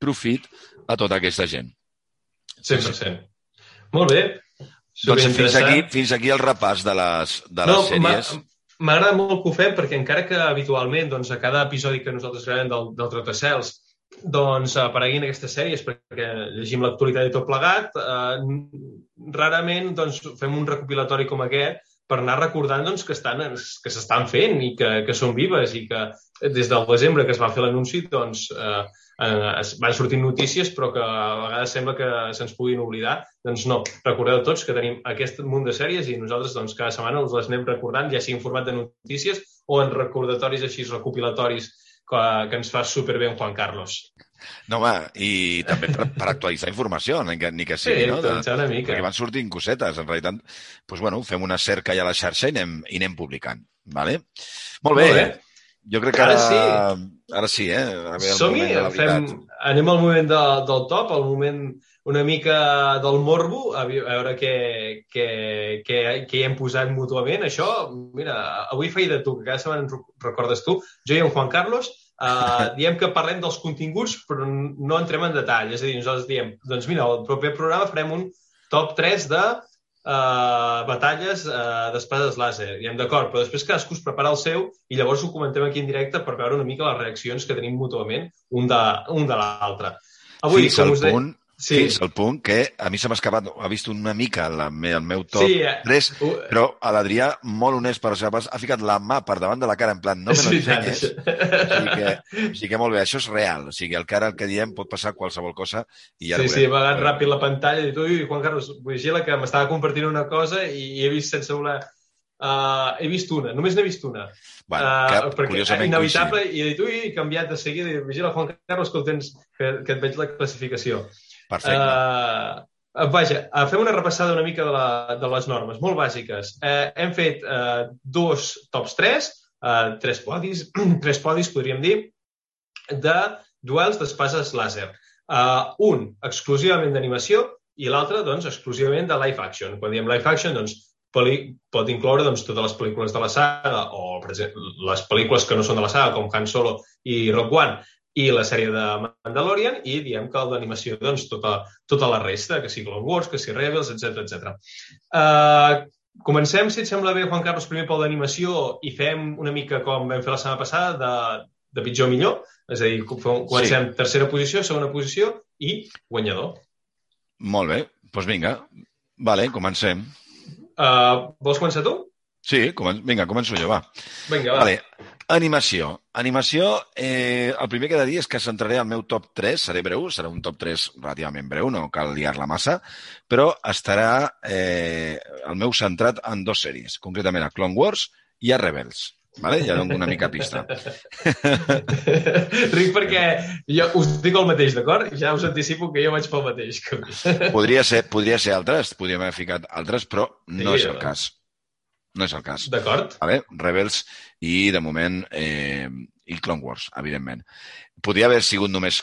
profit a tota aquesta gent. 100%. Molt bé. Doncs fins aquí, fins aquí el repàs de les, de les no, sèries. m'ha- M'agrada molt que ho fem perquè encara que habitualment doncs, a cada episodi que nosaltres gravem del, del Trotacels doncs apareguin aquestes sèries perquè llegim l'actualitat i tot plegat, eh, rarament doncs, fem un recopilatori com aquest per anar recordant doncs, que estan que s'estan fent i que, que són vives i que des del desembre que es va fer l'anunci doncs, eh, eh, es van sortint notícies però que a vegades sembla que se'ns puguin oblidar. Doncs no, recordeu tots que tenim aquest munt de sèries i nosaltres doncs, cada setmana us les anem recordant, ja sigui en format de notícies o en recordatoris així recopilatoris que, que ens fa superbé en Juan Carlos. No, home, i també per, per actualitzar informació, ni que, ni que sigui, Sí, no? De, una mica. perquè van sortint cosetes. En realitat, doncs, bueno, fem una cerca ja a la xarxa i anem, i anem publicant. Vale? Molt bé. Molt bé. Jo crec que Ara ara, sí. Ara sí, eh? Som-hi, fem, anem al moment de, del top, al moment una mica del morbo, a veure què, què, què, què hi hem posat mútuament. Això, mira, avui feia de tu, que cada setmana ens recordes tu. Jo i en Juan Carlos eh, <laughs> diem que parlem dels continguts, però no entrem en detall. És a dir, nosaltres diem, doncs mira, al proper programa farem un top 3 de uh, batalles uh, d'espades làser. Diem, d'acord, però després cadascú es prepara el seu i llavors ho comentem aquí en directe per veure una mica les reaccions que tenim mútuament un de, un de l'altre. Avui, fins com al us deia... punt, Sí, fins al punt que a mi se m'ha escapat, ha vist una mica la, me- el meu top sí, eh, 3, ho- però a l'Adrià, molt honest per part, ha ficat la mà per davant de la cara, en plan, no me és lo això. O sigui que, o sigui que molt bé, això és real. O sigui, el que ara el que diem pot passar qualsevol cosa i ja Sí, sí, veurem. vagat ràpid la pantalla i dit, ui, Juan Carlos, vigila que m'estava compartint una cosa i, i he vist sense voler... Uh, he vist una, només n'he vist una. Bueno, Uh, que, perquè curiosament inevitable, i he dit, ui, he canviat de seguida, i vigila, Juan Carlos, que, tens, que, que et veig la classificació. Perfecte. Uh, vaja, uh, fem una repassada una mica de, la, de les normes, molt bàsiques. Uh, hem fet uh, dos tops 3, uh, tres podis, <clears throat> tres podis, podríem dir, de duels d'espases làser. Uh, un exclusivament d'animació i l'altre, doncs, exclusivament de live action. Quan diem live action, doncs, pot incloure doncs, totes les pel·lícules de la saga o, per exemple, les pel·lícules que no són de la saga, com Han Solo i Rogue One, i la sèrie de Mandalorian, i diem que el d'animació, doncs, tota, tota la resta, que sigui Clone Wars, que sigui Rebels, etc etc. Uh, comencem, si et sembla bé, Juan Carlos, primer pel d'animació i fem una mica com vam fer la setmana passada, de, de pitjor a millor, és a dir, com- comencem sí. tercera posició, segona posició i guanyador. Molt bé, doncs vinga. Vale, comencem. Uh, vols començar tu? Sí, comen... vinga, començo jo, va. Vinga, va. Vale. Animació. Animació, eh, el primer que he de dir és que centraré el meu top 3, seré breu, serà un top 3 relativament breu, no cal liar-la massa, però estarà eh, el meu centrat en dues sèries, concretament a Clone Wars i a Rebels. Vale? Ja dono una mica pista. <laughs> Ric perquè jo us dic el mateix, d'acord? Ja us anticipo que jo vaig pel mateix. Podria ser, podria ser altres, podríem haver ficat altres, però no Sí, és el cas. No és el cas. D'acord? Vale? Rebels i, de moment, eh, i Clone Wars, evidentment. Podria haver sigut només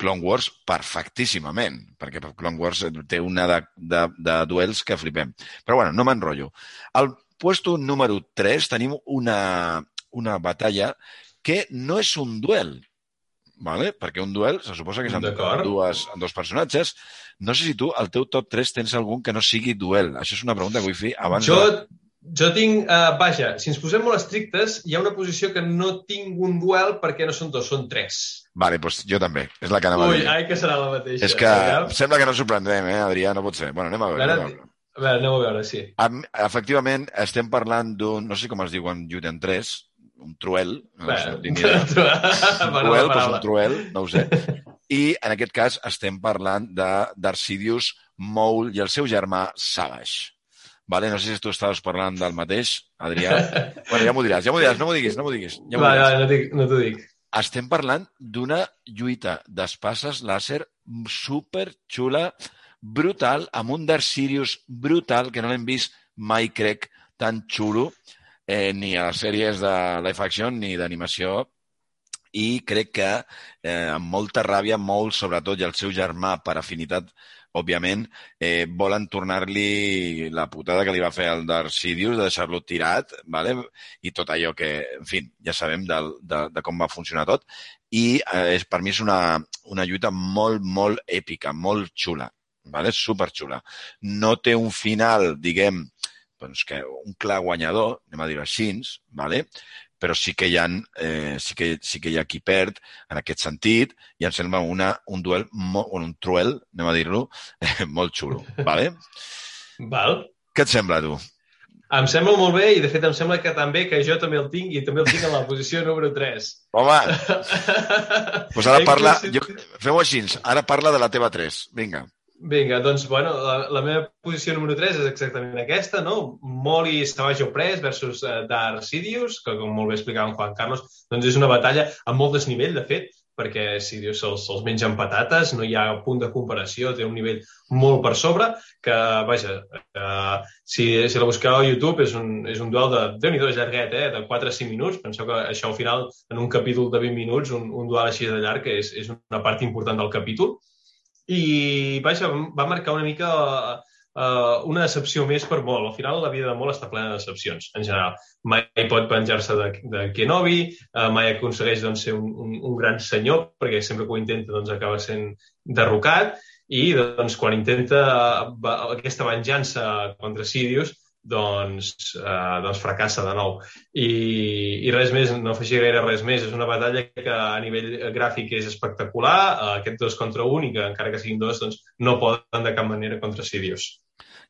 Clone Wars perfectíssimament, perquè Clone Wars té una de, de, de duels que flipem. Però bueno, no m'enrotllo. Al puesto número 3 tenim una, una batalla que no és un duel, vale? perquè un duel se suposa que és amb, dues, amb dos personatges. No sé si tu, al teu top 3, tens algun que no sigui duel. Això és una pregunta que vull fer abans Jo, de... jo tinc... Uh, vaja, si ens posem molt estrictes, hi ha una posició que no tinc un duel perquè no són dos, són tres. Vale, doncs jo també. És la que anava a Ui, dir. ai, que serà la mateixa. És que Aviam. sembla que no sorprendrem, eh, Adrià? No pot ser. Bueno, anem a veure. Ara- Anem a veure. A veure, aneu a veure, sí. Am- Efectivament, estem parlant d'un... No sé com es diu en Juden 3, un truel. No sé, Bé, línia de... M'agrada truel, <laughs> la doncs un truel, no ho sé. <laughs> I en aquest cas estem parlant de d'Arcidius Moul i el seu germà Savage. Vale? No sé si tu estaves parlant del mateix, Adrià. <laughs> bueno, ja m'ho diràs, ja m'ho diràs, no m'ho diguis, no m'ho diguis. Ja m'ho Va, diràs. va, no, dic, no t'ho dic. estem parlant d'una lluita d'espases làser super xula, brutal, amb un Dark Sirius brutal, que no l'hem vist mai, crec, tan xulo, eh, ni a les sèries de live action ni d'animació, i crec que eh, amb molta ràbia, molt sobretot, i el seu germà, per afinitat, òbviament, eh, volen tornar-li la putada que li va fer el Darth Sidious, de deixar-lo tirat, vale? i tot allò que, en fi, ja sabem de, de, de com va funcionar tot, i eh, és, per mi és una, una lluita molt, molt èpica, molt xula, vale? superxula. No té un final, diguem, doncs que un clar guanyador, anem a dir-ho així, vale? Però sí que hi ha, eh, sí que, sí que hi ha qui perd en aquest sentit i em sembla una, un duel, un truel, anem a dir-lo, eh, molt xulo. Vale? <laughs> Val. Què et sembla, tu? Em sembla molt bé i, de fet, em sembla que també que jo també el tinc i també el tinc en la posició número 3. Home! <laughs> pues ara parla... Jo, Fem-ho així, ara parla de la teva 3. Vinga. Vinga, doncs, bueno, la, la meva posició número 3 és exactament aquesta, no? Molly Savage Opress versus uh, Darth Sidious, que com molt bé explicava en Juan Carlos, doncs és una batalla a molt desnivell, de fet, perquè Sidious se'ls se menja amb patates, no hi ha punt de comparació, té un nivell molt per sobre, que, vaja, uh, si, si la busqueu a YouTube és un, és un duel de, déu nhi llarguet, eh? de 4 a 5 minuts, penseu que això al final, en un capítol de 20 minuts, un, un duel així de llarg és, és una part important del capítol, i vaja, va marcar una mica uh, una decepció més per Mol. Al final la vida de Mol està plena de decepcions, en general. Mai pot venjar-se de, de Kenobi, uh, mai aconsegueix doncs, ser un, un, un gran senyor, perquè sempre que ho intenta doncs, acaba sent derrocat, i doncs, quan intenta uh, aquesta venjança contra Sidious, doncs, eh, doncs fracassa de nou. I, I res més, no afegir gaire res més. És una batalla que a nivell gràfic és espectacular, eh, aquest dos contra un, i que encara que siguin dos, doncs, no poden de cap manera contra Sirius.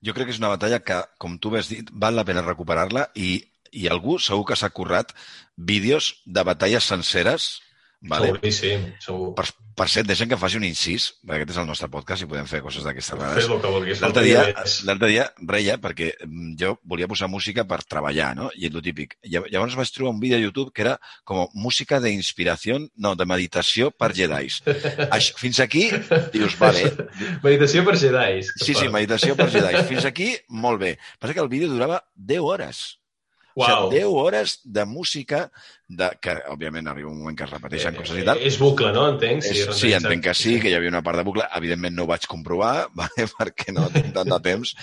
Jo crec que és una batalla que, com tu has dit, val la pena recuperar-la i, i algú segur que s'ha currat vídeos de batalles senceres Vale? Seguríssim, segur. Per, per cert, deixem que faci un incís, perquè aquest és el nostre podcast i podem fer coses d'aquestes vulguis. L'altre dia, l'altre dia reia perquè mm, jo volia posar música per treballar, no? I el típic. Llavors vaig trobar un vídeo a YouTube que era com música d'inspiració, no, de meditació per jedais. Fins aquí, dius, vale. <laughs> Meditació per jedais. Sí, sí, meditació per jedais. Fins aquí, molt bé. Passa que el vídeo durava 10 hores. Wow. O sigui, 10 hores de música de, que, òbviament, arriba un moment que es repeteixen eh, coses i tal. És bucle, no? Entenc? Sí, és, sí entenc que sí, que hi havia una part de bucle. Evidentment no ho vaig comprovar, <laughs> vale? perquè no tinc tant de temps.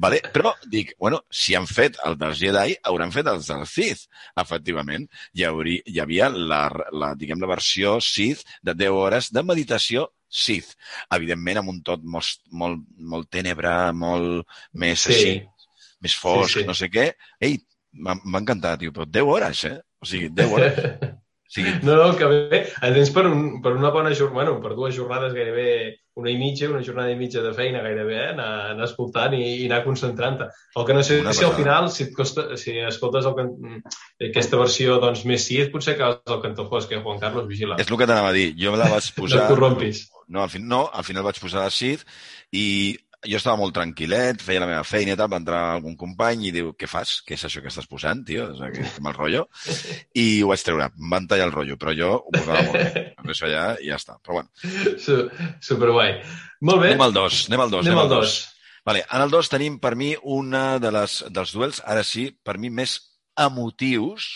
Vale? Però dic, bueno, si han fet el dels Jedi, hauran fet els del Sith, efectivament. Hi, hauria, hi havia la, la, diguem, la versió Sith de 10 hores de meditació Sith. Evidentment, amb un tot molt, molt, molt tenebre, molt més sí. així, més fosc, sí, sí. no sé què. Ei, m'ha encantat, tio, però 10 hores, eh? O sigui, 10 hores. <laughs> O sigui... No, no, que bé. En tens per, un, per una bona jornada, bueno, per dues jornades gairebé una i mitja, una jornada i mitja de feina gairebé, eh? anar, anar escoltant i, i anar concentrant-te. El que no sé una si al final, si, et costa, si escoltes el, aquesta versió doncs, més sí, potser que el cantó fosc, eh, Juan Carlos, vigila. És el que t'anava a dir. Jo me la vaig posar... <laughs> no et corrompis. No, al, fin, no, al final vaig posar la Sith i jo estava molt tranquil·let, feia la meva feina i tal, va entrar algun company i diu, què fas? Què és això que estàs posant, tio? O sigui, que mal rotllo. <laughs> I ho vaig treure, em van tallar el rotllo, però jo ho posava molt bé. <laughs> Deixo allà i ja està. Però bueno. Superguai. Molt bé. Anem al dos, anem al dos. Anem, anem al dos. Vale, en el dos tenim per mi una de les, dels duels, ara sí, per mi més emotius,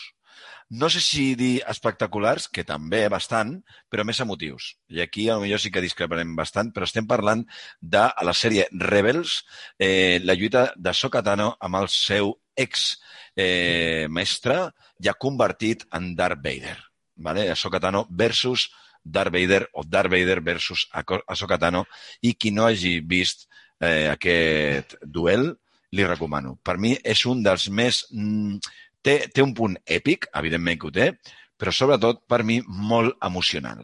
no sé si dir espectaculars, que també bastant, però més emotius. I aquí potser sí que discreparem bastant, però estem parlant de a la sèrie Rebels, eh, la lluita de Sokatano amb el seu ex eh, mestre ja convertit en Darth Vader. Vale? Sokatano versus Darth Vader o Darth Vader versus Ahsoka Tano i qui no hagi vist eh, aquest duel li recomano. Per mi és un dels més mm, té, té un punt èpic, evidentment que ho té, però sobretot, per mi, molt emocional.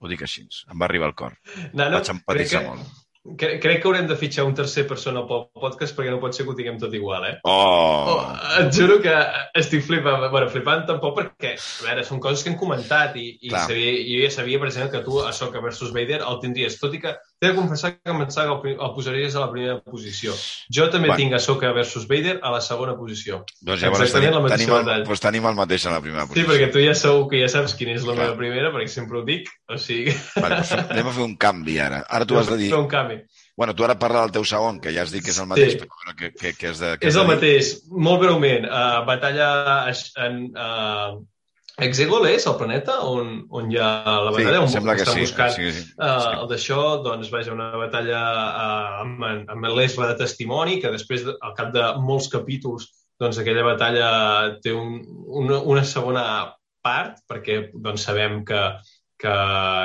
Ho dic així, em va arribar al cor. No, no, Vaig empatitzar que... molt. Crec, crec que haurem de fitxar un tercer persona pel podcast perquè no pot ser que ho tinguem tot igual, eh? Oh! oh et juro que estic flipant. Bueno, flipant tampoc perquè, a veure, són coses que hem comentat i, i sabia, jo ja sabia, per exemple, que tu a Soka versus Vader el tindries, tot i que t'he de confessar que em pensava que el, el posaries a la primera posició. Jo també bueno. tinc a Soka versus Vader a la segona posició. Doncs llavors tenim, tenim, el, doncs tenim el mateix a la primera posició. Sí, perquè tu ja segur que ja saps quina és la Clar. meva primera, perquè sempre ho dic. O sigui... Vale, doncs anem a fer un canvi ara. Ara tu has de dir... Fer un canvi. Bueno, tu ara parla del teu segon, que ja has dit que és el mateix, sí. però que, que, que és de... Que és el mateix. Molt breument, uh, batalla en... Uh, Exegol és el planeta on, on hi ha la batalla, sí, on estan sí. buscant sí, sí, sí. Uh, el d'això, doncs vaja, una batalla uh, amb, amb l'Esla de testimoni, que després, al cap de molts capítols, doncs aquella batalla té un, una, una segona part, perquè doncs, sabem que, que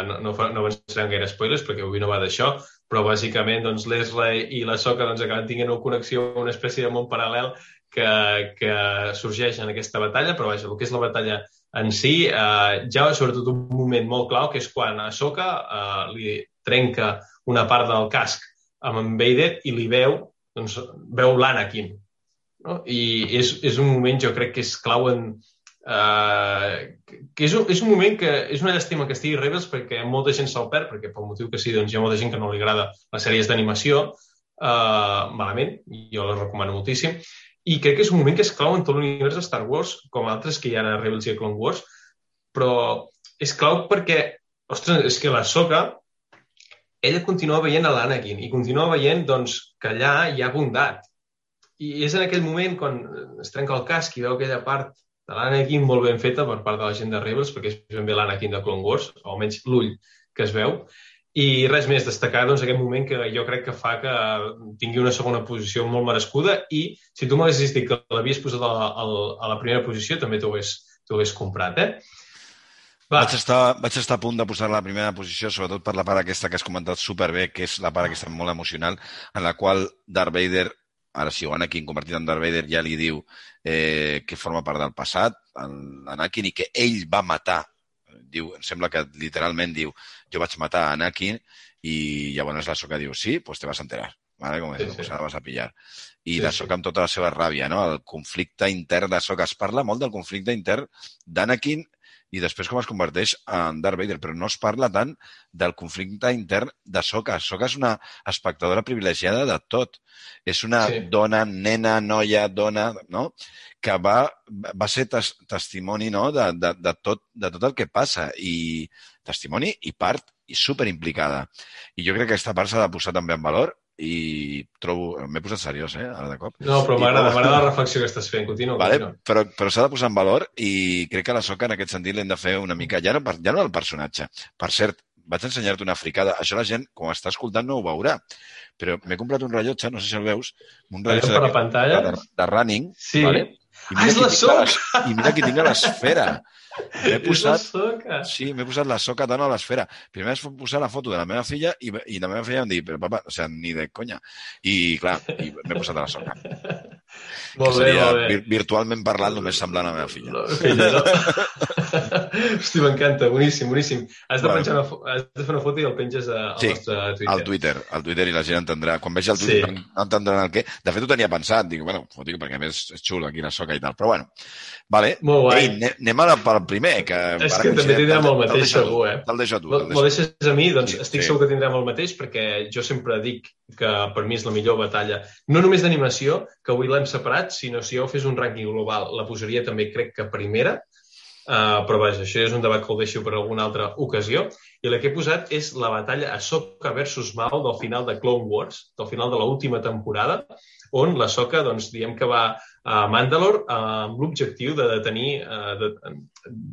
no, no, no avançarem gaire spoilers, perquè avui no va d'això, però bàsicament doncs, l'Esla i la Soca doncs, acaben tinguent una connexió, una espècie de món paral·lel que, que sorgeix en aquesta batalla, però vaja, el que és la batalla en si, eh, ja sobretot un moment molt clau, que és quan a Soka eh, li trenca una part del casc amb en Vader i li veu, doncs, veu l'Anakin. No? I és, és un moment, jo crec que és clau en, Uh, que és un, és un moment que és una llàstima que estigui Rebels perquè molta gent se'l perd, perquè pel motiu que sí, doncs hi ha molta gent que no li agrada les sèries d'animació, uh, malament, jo les recomano moltíssim, i crec que és un moment que és clau en tot l'univers de Star Wars, com altres que hi ha a Rebels i a Clone Wars, però és clau perquè, ostres, és que la Soka, ella continua veient a l'Anakin i continua veient doncs, que allà hi ha bondat. I és en aquell moment quan es trenca el casc i veu aquella part de l'Anakin molt ben feta per part de la gent de Rebels, perquè és ben bé l'Anakin de Clone Wars, o almenys l'ull que es veu. I res més, destacar doncs, aquest moment que jo crec que fa que tingui una segona posició molt merescuda i si tu m'haguessis dit que l'havies posat a la, a la primera posició també t'ho hagués, hagués comprat, eh? Va. Vaig estar, vaig estar a punt de posar la primera posició, sobretot per la part aquesta que has comentat superbé, que és la part aquesta molt emocional, en la qual Darth Vader ara si Anakin convertit en Darth Vader ja li diu eh, que forma part del passat, l'Anakin, i que ell va matar, diu, em sembla que literalment diu, jo vaig matar Anakin, i llavors la Soca diu, sí, pues te vas a enterar. ¿vale? Com sí, sí. vas a pillar. I sí, la Soca amb tota la seva ràbia, no? El conflicte intern de Soca. Es parla molt del conflicte intern d'Anakin i després com es converteix en Darth Vader, però no es parla tant del conflicte intern de Soka. Soka és una espectadora privilegiada de tot. És una sí. dona, nena, noia, dona, no? que va, va ser tes, testimoni no? de, de, de, tot, de tot el que passa i testimoni i part i super implicada. I jo crec que aquesta part s'ha de posar també en valor i trobo... M'he posat seriós, eh, ara de cop. No, però m'agrada m'agrada la reflexió que estàs fent. Continua, vale? continua. Però, però s'ha de posar en valor i crec que la Soca en aquest sentit l'hem de fer una mica... Ja no, ja no el personatge. Per cert, vaig ensenyar-te una fricada. Això la gent, quan està escoltant, no ho veurà. Però m'he comprat un rellotge, no sé si el veus, un rellotge la pantalla? De, de running. Sí. Vale? I ah, és la soca! I mira que tinc l'esfera. <laughs> M'he <laughs> posat... Sí, m'he posat la soca dona a l'esfera. Primer es posar la foto de la meva filla i, i la meva filla em diu, però papa, o sigui, ni de conya. I clar, i m'he posat a la soca. <laughs> Molt que seria, bé, molt bé. virtualment parlant, només semblant a la meva filla. La filla, no? Hosti, m'encanta, boníssim, boníssim. Has de, bueno. penjar una, has de fer una foto i el penges al sí, nostre Twitter. al Twitter, al Twitter i la gent entendrà. Quan vegi el Twitter sí. no entendran el què. De fet, ho tenia pensat. Dic, bueno, foto, perquè a més és xulo aquí la soca i tal. Però bueno, vale. Molt guai. Ei, anem a la, pel primer, que és que també tindrem el mateix, segur, eh? Te'l deixo tu. Me'l deixes a mi? Doncs sí, estic sí. segur que tindrem el mateix, perquè jo sempre dic que per mi és la millor batalla, no només d'animació, que avui l'hem separat, sinó si jo fes un rànquing global, la posaria també, crec que primera, Uh, però vaja, això és un debat que ho deixo per alguna altra ocasió. I la que he posat és la batalla Ahsoka versus Maul del final de Clone Wars, del final de l'última temporada, on la Soca, doncs, diem que va a Mandalore uh, amb l'objectiu de detenir, uh, de,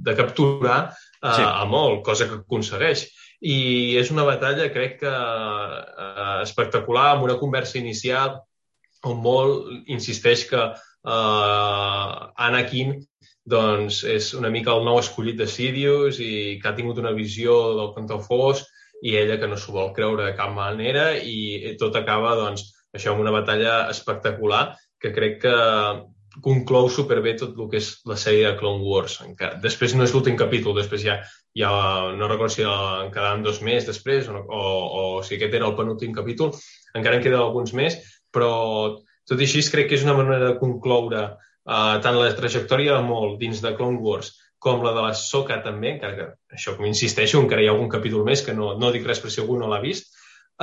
de capturar uh, sí. a Maul, cosa que aconsegueix. I és una batalla, crec que uh, espectacular, amb una conversa inicial on Maul insisteix que uh, Anakin doncs és una mica el nou escollit de Sidious i que ha tingut una visió del cantó fos i ella que no s'ho vol creure de cap manera i tot acaba, doncs, això amb una batalla espectacular que crec que conclou superbé tot el que és la sèrie de Clone Wars. Encara. Després no és l'últim capítol, després ja, ja no recordo si en quedaven dos més després o, o, o si aquest era el penúltim capítol, encara en queden alguns més, però tot i així crec que és una manera de concloure Uh, tant la trajectòria de molt dins de Clone Wars com la de la Soca també, encara que això com insisteixo, encara hi ha algun capítol més que no, no dic res per si algú no l'ha vist,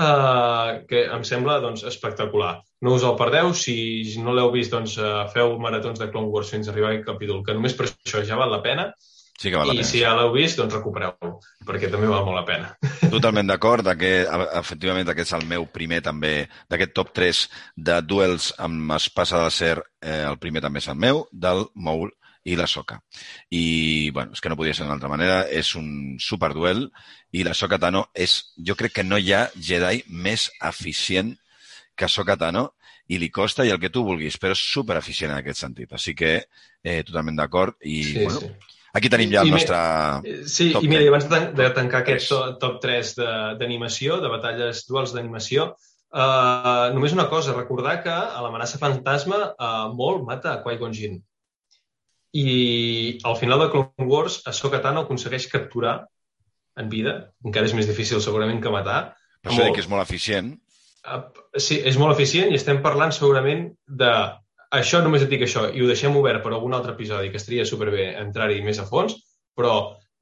uh, que em sembla doncs, espectacular. No us el perdeu, si no l'heu vist, doncs, uh, feu maratons de Clone Wars fins a arribar a aquest capítol, que només per això ja val la pena. Sí que val la I pena. si ja l'heu vist, doncs recupereu-lo, perquè també val molt la pena. <laughs> Totalment d'acord, que efectivament aquest és el meu primer també, d'aquest top 3 de duels amb espasa de ser, eh, el primer també és el meu, del Moul i la Soca. I, bueno, és que no podia ser d'una altra manera, és un superduel i la Soca Tano és, jo crec que no hi ha Jedi més eficient que Soca Tano i li costa i el que tu vulguis, però és supereficient en aquest sentit. Així que, eh, totalment d'acord i, Sí, bueno, sí. Aquí tenim ja el I nostre... Sí, Top i mira, i abans de, tan de tancar aquest to- top 3 de- d'animació, de, de batalles duals d'animació, uh, només una cosa, recordar que a l'amenaça fantasma uh, Maul mata a Qui-Gon Jinn. I al final de Clone Wars, Ahsoka Tano aconsegueix capturar en vida, encara és més difícil segurament que matar. Per això dic que és molt eficient. Uh, sí, és molt eficient i estem parlant segurament de això només et dic això i ho deixem obert per algun altre episodi que estaria superbé entrar-hi més a fons, però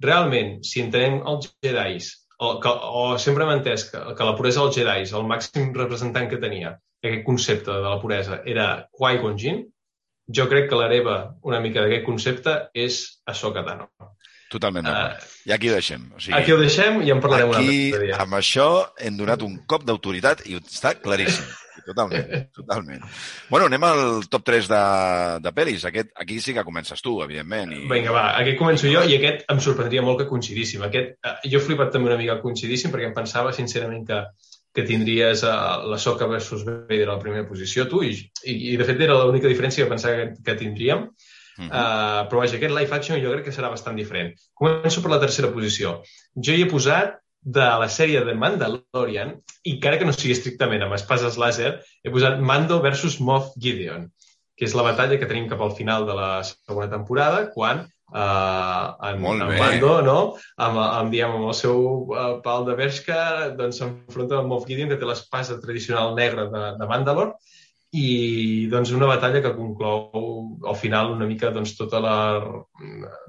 realment, si entenem els Jedis, o, que, o sempre hem entès que, que la puresa dels Jedis, el màxim representant que tenia aquest concepte de la puresa era Qui-Gon Jinn, jo crec que l'hereva una mica d'aquest concepte és Ahsoka Tano. Totalment d'acord. Uh, I aquí ho deixem. O sigui, aquí ho deixem i en parlarem un aquí, altre dia. amb això, hem donat un cop d'autoritat i està claríssim. Totalment, totalment. Bueno, anem al top 3 de, de pel·lis. Aquest, aquí sí que comences tu, evidentment. I... Vinga, va, aquest començo jo i aquest em sorprendria molt que coincidíssim. Aquest, eh, jo he flipat també una mica coincidíssim perquè em pensava sincerament que, que tindries uh, la Soca versus Vader a la primera posició, tu, i, i, i de fet era l'única diferència que pensava que, que tindríem. Mhm. Uh, però vaja, aquest live action jo crec que serà bastant diferent. Començo per la tercera posició. Jo hi he posat de la sèrie de Mandalorian, i encara que no sigui estrictament amb espases làser, he posat Mando versus Moff Gideon, que és la batalla que tenim cap al final de la segona temporada, quan uh, en, en. Mando, no? amb, amb, diguem, amb el seu uh, pal de Bershka, doncs s'enfronta amb Moff Gideon, que té l'espasa tradicional negra de, de Mandalore, i doncs una batalla que conclou al final una mica doncs, tota la,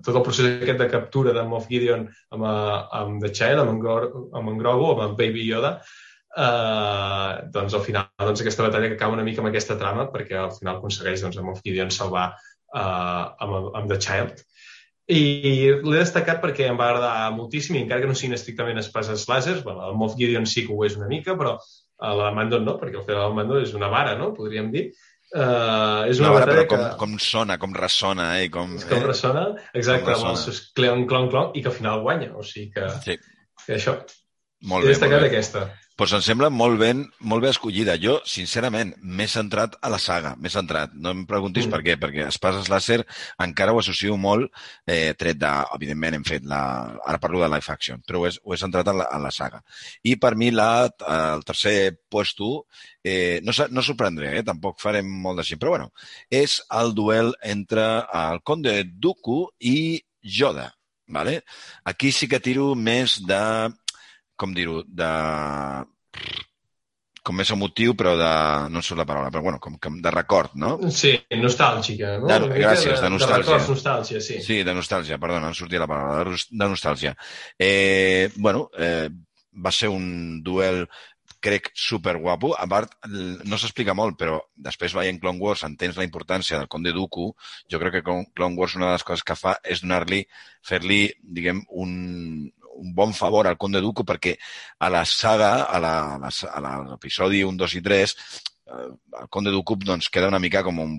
tot el procés aquest de captura de Moff Gideon amb, eh, amb The Child, amb en, Gro amb en Grogu, amb en Baby Yoda, eh, doncs al final doncs, aquesta batalla que acaba una mica amb aquesta trama perquè al final aconsegueix doncs, a Moff Gideon salvar eh, amb, amb The Child. I l'he destacat perquè em va agradar moltíssim, i encara que no siguin estrictament espases làsers, bueno, el Moff Gideon sí que ho és una mica, però a la Mando no, perquè el Mando és una vara, no? Podríem dir. Uh, és una, però batalla com, que... com sona, com ressona, eh? Com, Com eh? ressona, exacte, Com amb ressona. els seus clon, clon, clon, i que al final guanya. O sigui que, Sí, que això, molt he bé, destacat molt bé. aquesta. Pues em sembla molt ben, molt bé escollida. Jo, sincerament, m'he centrat a la saga, m'he centrat. No em preguntis Mm. per què, perquè Espases Láser encara ho associo molt, eh, tret de, evidentment, hem fet la... Ara parlo de live action, però ho he, ho he centrat en la, en la saga. I per mi la, el tercer puesto, eh, no, no sorprendré, eh, tampoc farem molt de així, però bueno, és el duel entre el conde Dooku i Yoda. Vale? Aquí sí que tiro més de com dir-ho, de com més emotiu, però de... no surt la paraula, però bueno, com, com de record, no? Sí, nostàlgica, no? De- gràcies, de nostàlgia. De records, nostàlgia, sí. Sí, de nostàlgia, perdona, em sortia la paraula, de, de nostàlgia. Eh, bueno, eh, va ser un duel crec super guapo. A part, no s'explica molt, però després veient Clone Wars entens la importància del Conde Dooku. Jo crec que Clone Wars una de les coses que fa és donar-li, fer-li, diguem, un, un bon favor al Conde Dooku perquè a la saga, a l'episodi 1, 2 i 3, eh, el Conde Dooku doncs, queda una mica com un,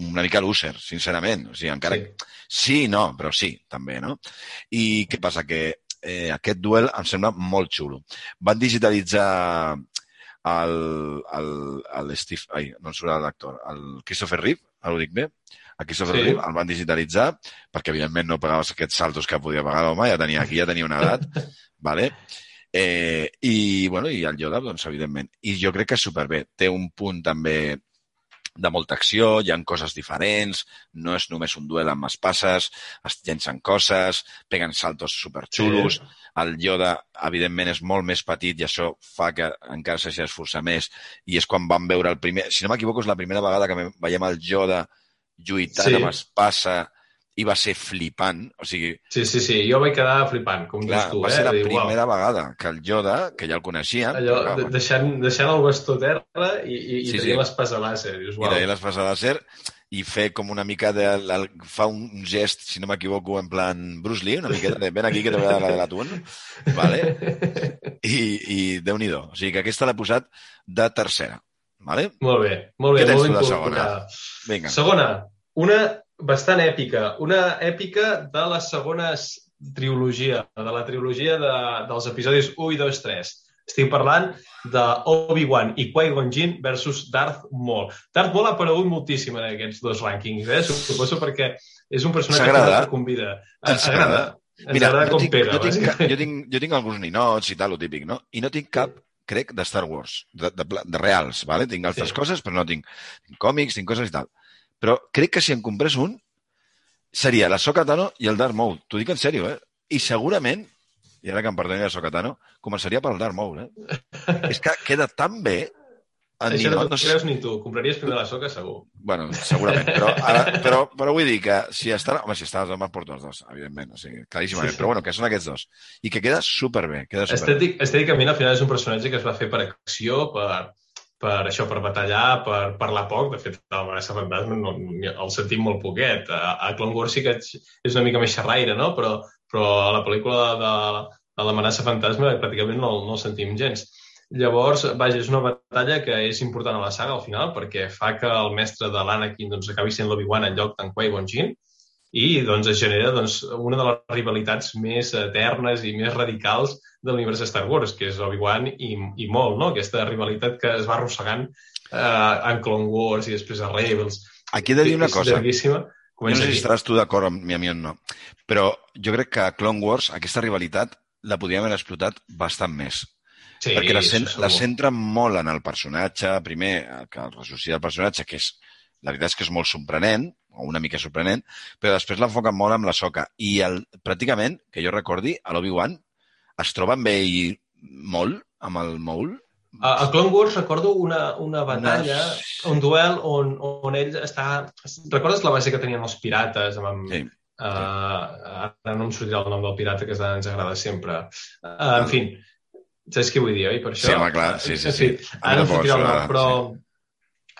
una mica loser, sincerament. O sigui, encara Sí. Sí, no, però sí, també, no? I què passa? Que eh, aquest duel em sembla molt xulo. Van digitalitzar el, el, el Steve... Ai, no em surt l'actor. El Christopher Reeve, ara ho dic bé? El Christopher Sí. el van digitalitzar perquè, evidentment, no pagaves aquests saltos que podia pagar l'home, ja tenia, aquí ja tenia una edat, <laughs> vale? Eh, I, bueno, i el Yoda, doncs, evidentment. I jo crec que és superbé. Té un punt també de molta acció, hi han coses diferents, no és només un duel amb espases, es llencen coses, peguen saltos superxulos, Sí. el Yoda, evidentment, és molt més petit i això fa que encara s'hagi d'esforçar més. I és quan vam veure el primer... Si no m'equivoco, és la primera vegada que veiem el Yoda lluitant Sí. amb espasa i va ser flipant. O sigui, Sí, sí, sí, jo vaig quedar flipant, com clar, dius tu, va eh? ser la dir, primera vegada que el Yoda, que ja el coneixia, Allò, però, de- deixant, deixant el bastó a terra i, i, i Sí, sí, l'espasa làser. Dius, i uau. de l'espasa de ser i fer com una mica de... La, fa un gest, si no m'equivoco, en plan Bruce Lee, una miqueta de ven aquí que te voy a dar la de l'atún. Vale? <laughs> I, i Déu-n'hi-do. O sigui que aquesta l'he posat de tercera. Vale? Molt bé, molt bé. Què tens molt tu de segona? Vinga. Segona, una bastant èpica. Una èpica de la segona trilogia, de la trilogia de, dels episodis 1 i 2 3. Estic parlant de Obi-Wan i Qui-Gon Jinn versus Darth Maul. Darth Maul ha aparegut moltíssim en aquests dos rànquings, eh? Suposo perquè és un personatge que convida. Ens agrada? Ens Mira, agrada com tinc, pega. jo, tinc, bàsicament. jo, tinc, jo tinc alguns ninots i tal, lo típic, no? I no tinc cap, crec, de Star Wars, de, de, de reals, ¿vale? Tinc altres Sí. coses, però no tinc, tinc còmics, tinc coses i tal. Però crec que si em comprés un, seria la Soka Tano i el Darth Maul. T'ho dic en sèrio, eh? I segurament, i ara que em perdoni la Soka Tano, començaria pel Darth Maul, eh? <laughs> És que queda tan bé en Això no t'ho creus ni tu. Compraries primer la soca, segur. Bueno, segurament, però, ara, <laughs> però, però vull dir que si estan... Home, si estan els homes, porto els dos, evidentment, o sigui, claríssimament. Sí, sí. Però bueno, que són aquests dos. I que queda superbé, queda superbé. Estètic, estèticament, al final, és un personatge que es va fer per acció, per, per això, per batallar, per parlar poc. De fet, el Manassa Fantasma no, el sentim molt poquet. A, a Clone Wars sí que és una mica més xerraire, no? Però, però a la pel·lícula de, de l'amenaça fantasma pràcticament no, no el sentim gens. Llavors, vaja, és una batalla que és important a la saga al final perquè fa que el mestre de l'Anakin doncs, acabi sent l'Obi-Wan en lloc d'en Qui-Gon Jinn i doncs, es genera doncs, una de les rivalitats més eternes i més radicals de l'univers de Star Wars, que és Obi-Wan i, i molt, no? Aquesta rivalitat que es va arrossegant eh, en Clone Wars i després a Rebels. Aquí he de dir una cosa. llarguíssima. Jo no Comença sé si estaràs tu d'acord amb mi, a mi o no, però jo crec que a Clone Wars aquesta rivalitat la podíem haver explotat bastant més. Sí, perquè la, cent, la centra molt en el personatge, primer, eh, que el ressuscita el personatge, que és, la veritat és que és molt sorprenent, o una mica sorprenent, però després l'enfoquen molt amb la soca. I el, pràcticament, que jo recordi, a l'Obi-Wan es troba amb ell molt, amb el Maul. A, a Clone Wars recordo una, una batalla, Una- un duel on, on ell està... Recordes la base que tenien els pirates? Amb, amb, Sí. uh, ara no em sortirà el nom del pirata que ens agrada sempre. Uh, en fi, saps què vull dir, oi? Per això? Sí, home, clar, sí, sí, sí. A mi ara tampoc sortirà el nom, però...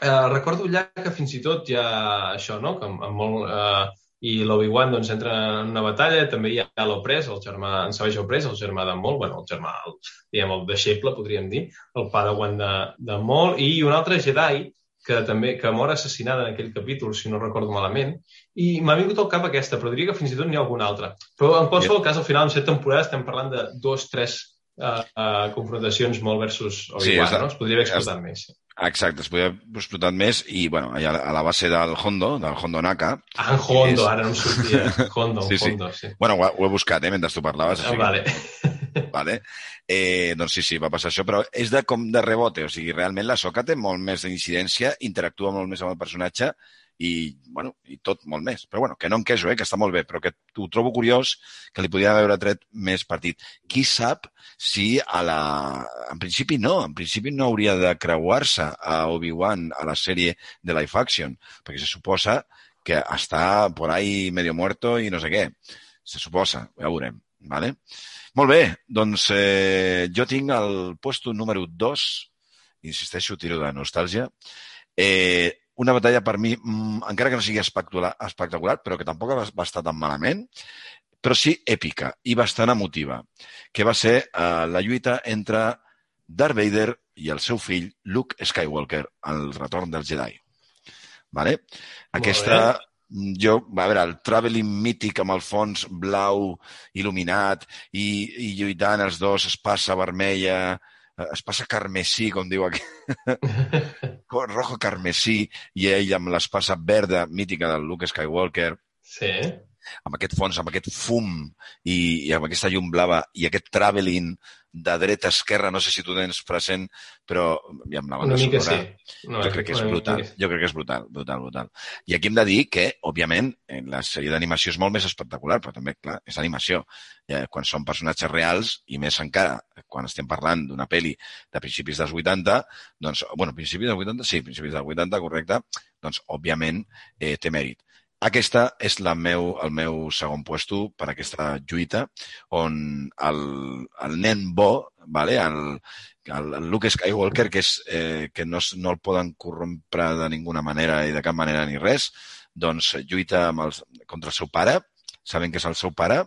Uh, recordo allà que fins i tot hi ha això, no? Que amb, amb molt, uh, i l'Obi-Wan doncs, entra en una batalla, també hi ha l'Oprès, el germà, en Savage Oprès, el germà de Mol, bueno, el germà, el, diguem, el deixeble, podríem dir, el padawan de, de Mol, i un altre Jedi, que també que mor assassinada en aquell capítol, si no recordo malament, i m'ha vingut al cap aquesta, però diria que fins i tot n'hi ha alguna altra. Però en qualsevol cas, al final, en set temporades, estem parlant de dos, tres uh, confrontacions molt versus Sí, Obi-Wan, és la- no? Es podria haver explotat més. Exacte, es podia haver explotat més i, bueno, allà a la base del Hondo, del Hondo Naka, Ah, en Hondo, És- ara no em sortia. <laughs> Hondo, Sí, sí. Hondo, sí. bueno, ho, ho he buscat, eh, mentre tu parlaves. Ah, així que- vale. <laughs> vale? Eh, doncs sí, sí, va passar això, però és de com de rebote, o sigui, realment la Soca té molt més d'incidència, interactua molt més amb el personatge i, bueno, i tot molt més. Però bueno, que no em queixo, eh, que està molt bé, però que ho trobo curiós que li podria haver tret més partit. Qui sap si a la... En principi no, en principi no hauria de creuar-se a Obi-Wan a la sèrie de live action, perquè se suposa que està por ahí medio muerto i no sé què. Se suposa, ja ho veurem. Vale? Molt bé, doncs eh, jo tinc el puesto número 2, insisteixo, tiro de nostàlgia, eh, una batalla per mi, mm, encara que no sigui espectacular, espectacular, però que tampoc va, estar tan malament, però sí èpica i bastant emotiva, que va ser eh, la lluita entre Darth Vader i el seu fill Luke Skywalker, el retorn del Jedi. Vale? Aquesta, jo, a veure, el traveling mític amb el fons blau il·luminat i, i lluitant els dos, espassa vermella, eh, espassa carmesí, com diu aquí, <laughs> rojo carmesí, i ell amb l'espassa verda mítica del Luke Skywalker, Sí. amb aquest fons, amb aquest fum i, i amb aquesta llum blava i aquest traveling de dreta a esquerra, no sé si tu tens present, però i amb la banda sonora, sí. No, jo crec que és brutal. Jo crec que és brutal, brutal, brutal. I aquí hem de dir que, òbviament, en la sèrie d'animació és molt més espectacular, però també, clar, és animació. Ja, quan són personatges reals, i més encara quan estem parlant d'una pel·li de principis dels 80, doncs, bueno, principis dels 80, sí, principis dels 80, correcte, doncs, òbviament, eh, té mèrit. Aquesta és la meu, el meu segon puesto per aquesta lluita, on el, el nen bo, vale? el, el, el Luke Skywalker, que, és, eh, que no, no el poden corrompre de ninguna manera i de cap manera ni res, doncs lluita amb els, contra el seu pare, saben que és el seu pare,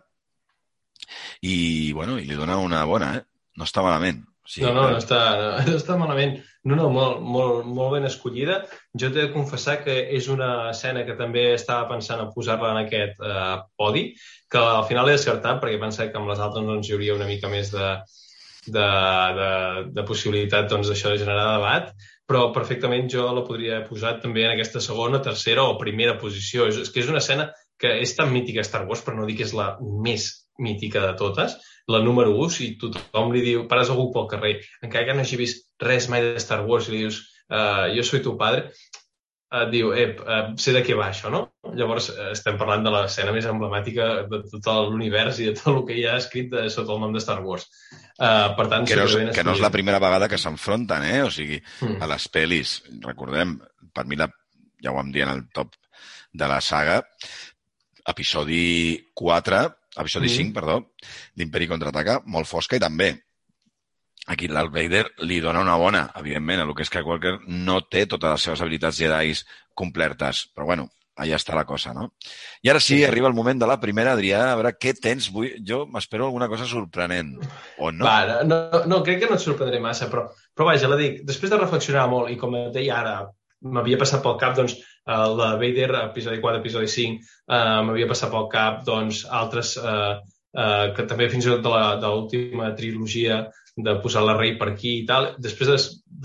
i, bueno, i li dona una bona, eh? No està malament. O sigui, no, no, no està, no <laughs> està malament. No, no, molt, molt, molt ben escollida. Jo t'he de confessar que és una escena que també estava pensant en posar-la en aquest eh, podi, que al final he acertat perquè pensava que amb les altres doncs, hi hauria una mica més de, de, de, de possibilitat doncs, d'això de generar debat, però perfectament jo la podria posar també en aquesta segona, tercera o primera posició. És, és que és una escena que és tan mítica Star Wars, per no dir que és la més mítica de totes, la número 1, si tothom li diu, pares algú pel carrer, encara que no hagi vist res mai de Star Wars i li dius, uh, jo soy tu padre, et diu, ep, uh, sé de què va això, no? Llavors uh, estem parlant de l'escena més emblemàtica de tot l'univers i de tot el que hi ha escrit de, sota el nom de Star Wars. Uh, per tant, que no, és, que no és la primera vegada que s'enfronten, eh? O sigui, mm. a les pel·lis, recordem, per mi la, ja ho vam dir en el top de la saga, episodi 4, episodi mm. 5, perdó, l'Imperi contraataca, molt fosca i també aquí l'Alt Vader li dona una bona, evidentment, a Luke Skywalker no té totes les seves habilitats Jedi complertes, però bueno, allà està la cosa, no? I ara sí, arriba el moment de la primera, Adrià, a veure què tens. Vull... Jo m'espero alguna cosa sorprenent, o no? Va, no, no, crec que no et sorprendré massa, però, però vaja, la dic, després de reflexionar molt, i com et deia ara, m'havia passat pel cap, doncs, el de Vader, episodi 4, episodi 5, eh, m'havia passat pel cap doncs, altres eh, eh, que també fins i tot de l'última trilogia de posar la rei per aquí i tal. Després de,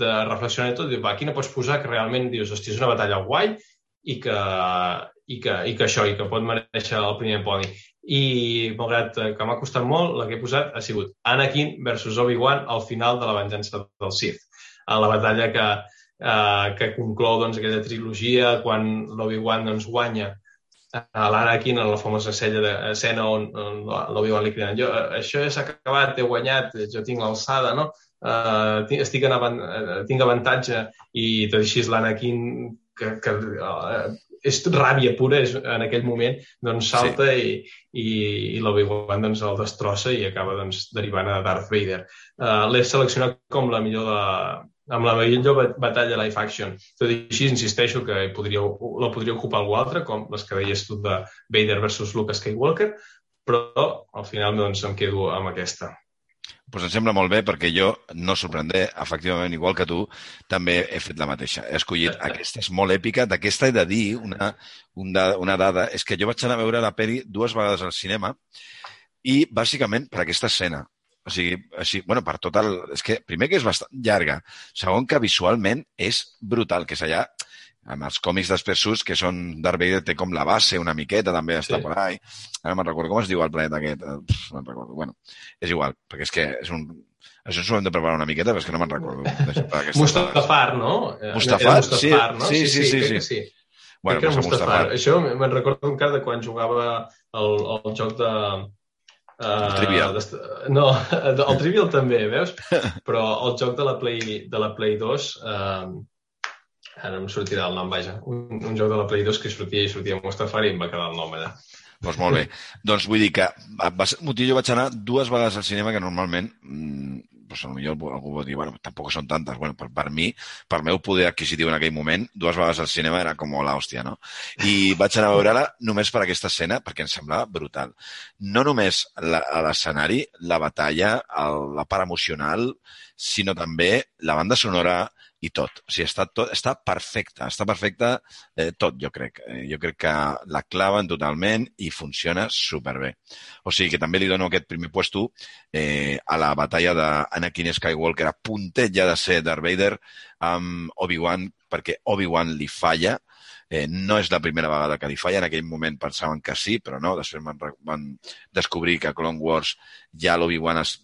de reflexionar tot, dius, va, aquí no pots posar que realment dius, hosti, és una batalla guai i que, i que, i que això, i que pot mereixer el primer podi. I, malgrat que m'ha costat molt, la que he posat ha sigut Anakin versus Obi-Wan al final de la venjança del Sith. A la batalla que, eh, que conclou doncs, aquella trilogia quan l'Obi-Wan doncs, guanya a l'Anakin en la famosa escena, de, escena on, on l'Obi-Wan li crida jo, això ja s'ha acabat, he guanyat, jo tinc l'alçada, no? Uh, estic en avant, uh, tinc avantatge i tot així l'Anakin que, que uh, és ràbia pura és, en aquell moment, doncs salta sí. i, i, i l'Obi-Wan doncs, el destrossa i acaba doncs, derivant a Darth Vader. Uh, L'he seleccionat com la millor de, amb la millor batalla live action. Tot i així, insisteixo que podria, la podria ocupar algú altre, com les que deies tu de Vader versus Luke Skywalker, però al final doncs, em quedo amb aquesta. Pues em sembla molt bé perquè jo, no sorprendré, efectivament, igual que tu, també he fet la mateixa. He escollit aquesta, és molt èpica. D'aquesta he de dir una, una, una dada. És que jo vaig anar a veure la peli dues vegades al cinema i, bàsicament, per aquesta escena. O sigui, així, bueno, per tot el... És que, primer, que és bastant llarga. Segon, que visualment és brutal, que és allà amb els còmics d'Espersús, que són Darth Vader té com la base una miqueta, també està sí. per ahí. Ara me'n recordo com es diu el planeta aquest. Pff, no me'n recordo. Bueno, és igual, perquè és que és un... Això s'ho hem de preparar una miqueta, però és que no me'n recordo. Mustafar, no? Mustafar, Mustafar sí, no? sí, sí, sí, sí, sí. sí. Bueno, pues Mustafar. Mustafar. Això me'n recordo encara de quan jugava el, el joc de, el Trivial. No, <laughs> el Trivial també, veus? <laughs> Però el joc de la Play, de la Play 2, uh, ara em sortirà el nom, vaja, un, un joc de la Play 2 que sortia i sortia Mustafari i em va quedar el nom allà. Doncs molt bé. <laughs> doncs vull dir que va ser motiu jo vaig anar dues vegades al cinema que normalment pues, potser algú pot dir, bueno, tampoc són tantes. Bueno, per, per mi, per meu poder adquisitiu en aquell moment, dues vegades al cinema era com l'hòstia, no? I <laughs> vaig anar a veure-la només per aquesta escena, perquè em semblava brutal. No només la, l'escenari, la batalla, el, la part emocional, sinó també la banda sonora, i tot. O sigui, està, tot, està perfecta, està perfecta eh, tot, jo crec. Eh, jo crec que la claven totalment i funciona superbé. O sigui que també li dono aquest primer puesto eh, a la batalla d'Anakin Skywalker a puntet ja de ser Darth Vader amb Obi-Wan, perquè Obi-Wan li falla, Eh, no és la primera vegada que li falla, en aquell moment pensaven que sí, però no, després van, van descobrir que Clone Wars ja l'Obi-Wan es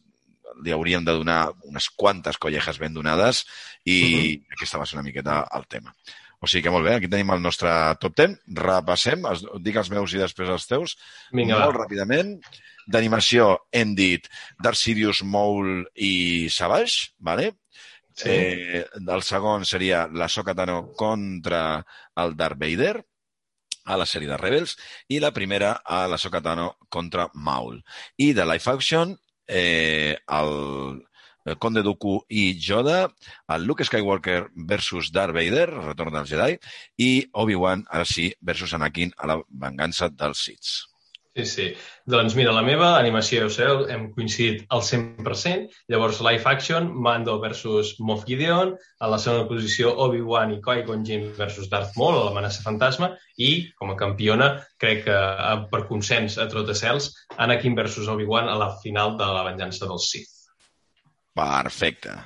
li hauríem de donar unes quantes collejas ben donades i uh -huh. aquesta va ser una miqueta el tema. O sigui que molt bé, aquí tenim el nostre top 10. Repassem, els, dic els meus i després els teus. Vinga, molt va. ràpidament. D'animació hem dit Darth Sidious, Maul i Savage, ¿vale? Sí. Eh, el segon seria la Sokatano contra el Darth Vader a la sèrie de Rebels i la primera a la Sokatano contra Maul. I de Life Action eh, el el Conde Dooku i Yoda, el Luke Skywalker versus Darth Vader, retorn del Jedi, i Obi-Wan, ara sí, versus Anakin a la vengança dels Sith. Sí, sí. Doncs mira, la meva animació, ja sabeu, hem coincidit al 100%. Llavors, live action, Mando versus Moff Gideon. A la segona posició, Obi-Wan i Qui-Gon Jinn versus Darth Maul, a l'amenaça fantasma. I, com a campiona, crec que eh, per consens a Trotacels, Anakin versus Obi-Wan a la final de la venjança dels Sith. Perfecte.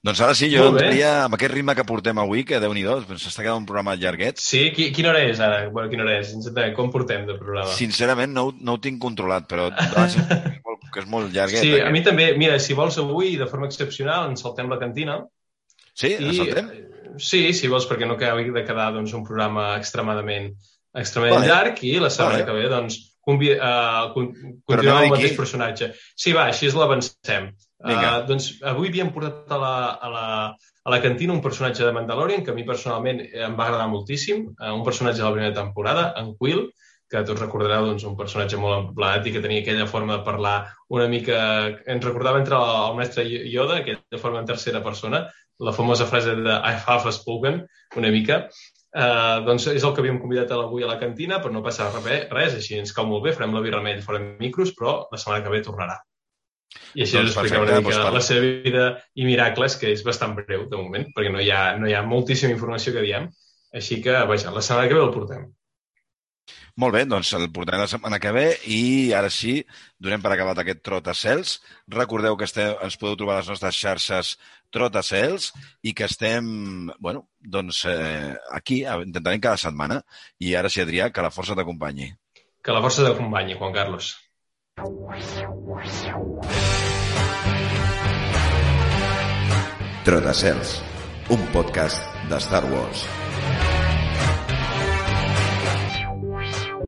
Doncs ara sí, jo entraria amb aquest ritme que portem avui, que déu nhi s'està quedant un programa llarguet. Sí? Quina hora és ara? Bueno, quina hora és? Com portem de programa? Sincerament no, no ho tinc controlat, però que és molt llarguet. Sí, a mi també. Mira, si vols avui, de forma excepcional, ens saltem la cantina. Sí? Ens saltem? Sí, si vols, perquè no acabi de quedar doncs, un programa extremadament, extremadament vale. llarg i la setmana vale. que ve doncs, convi uh, continuem amb el mateix personatge. Sí, va, així l'avancem. Uh, doncs avui havíem portat a la, a, la, a la cantina un personatge de Mandalorian que a mi personalment em va agradar moltíssim, uh, un personatge de la primera temporada, en Quill, que tots recordareu doncs, un personatge molt emblemàtic que tenia aquella forma de parlar una mica... Ens recordava entre el mestre Yoda, aquella forma en tercera persona, la famosa frase de I have spoken, una mica. Uh, doncs és el que havíem convidat avui a la cantina, però no passa res, res així ens cau molt bé, farem la birra amb ell fora micros, però la setmana que ve tornarà. I així doncs, us expliquem una mica doncs, la seva vida i miracles, que és bastant breu de moment, perquè no hi ha, no hi ha moltíssima informació que diem. Així que, vaja, la setmana que ve el portem. Molt bé, doncs el portem la setmana que ve i ara sí, donem per acabat aquest Trotacels. Recordeu que esteu, ens podeu trobar a les nostres xarxes Trotacels i que estem, bueno, doncs eh, aquí, intentarem cada setmana. I ara sí, Adrià, que la força t'acompanyi. Que la força t'acompanyi, Juan Carlos. Trotacels, un podcast de Star Wars.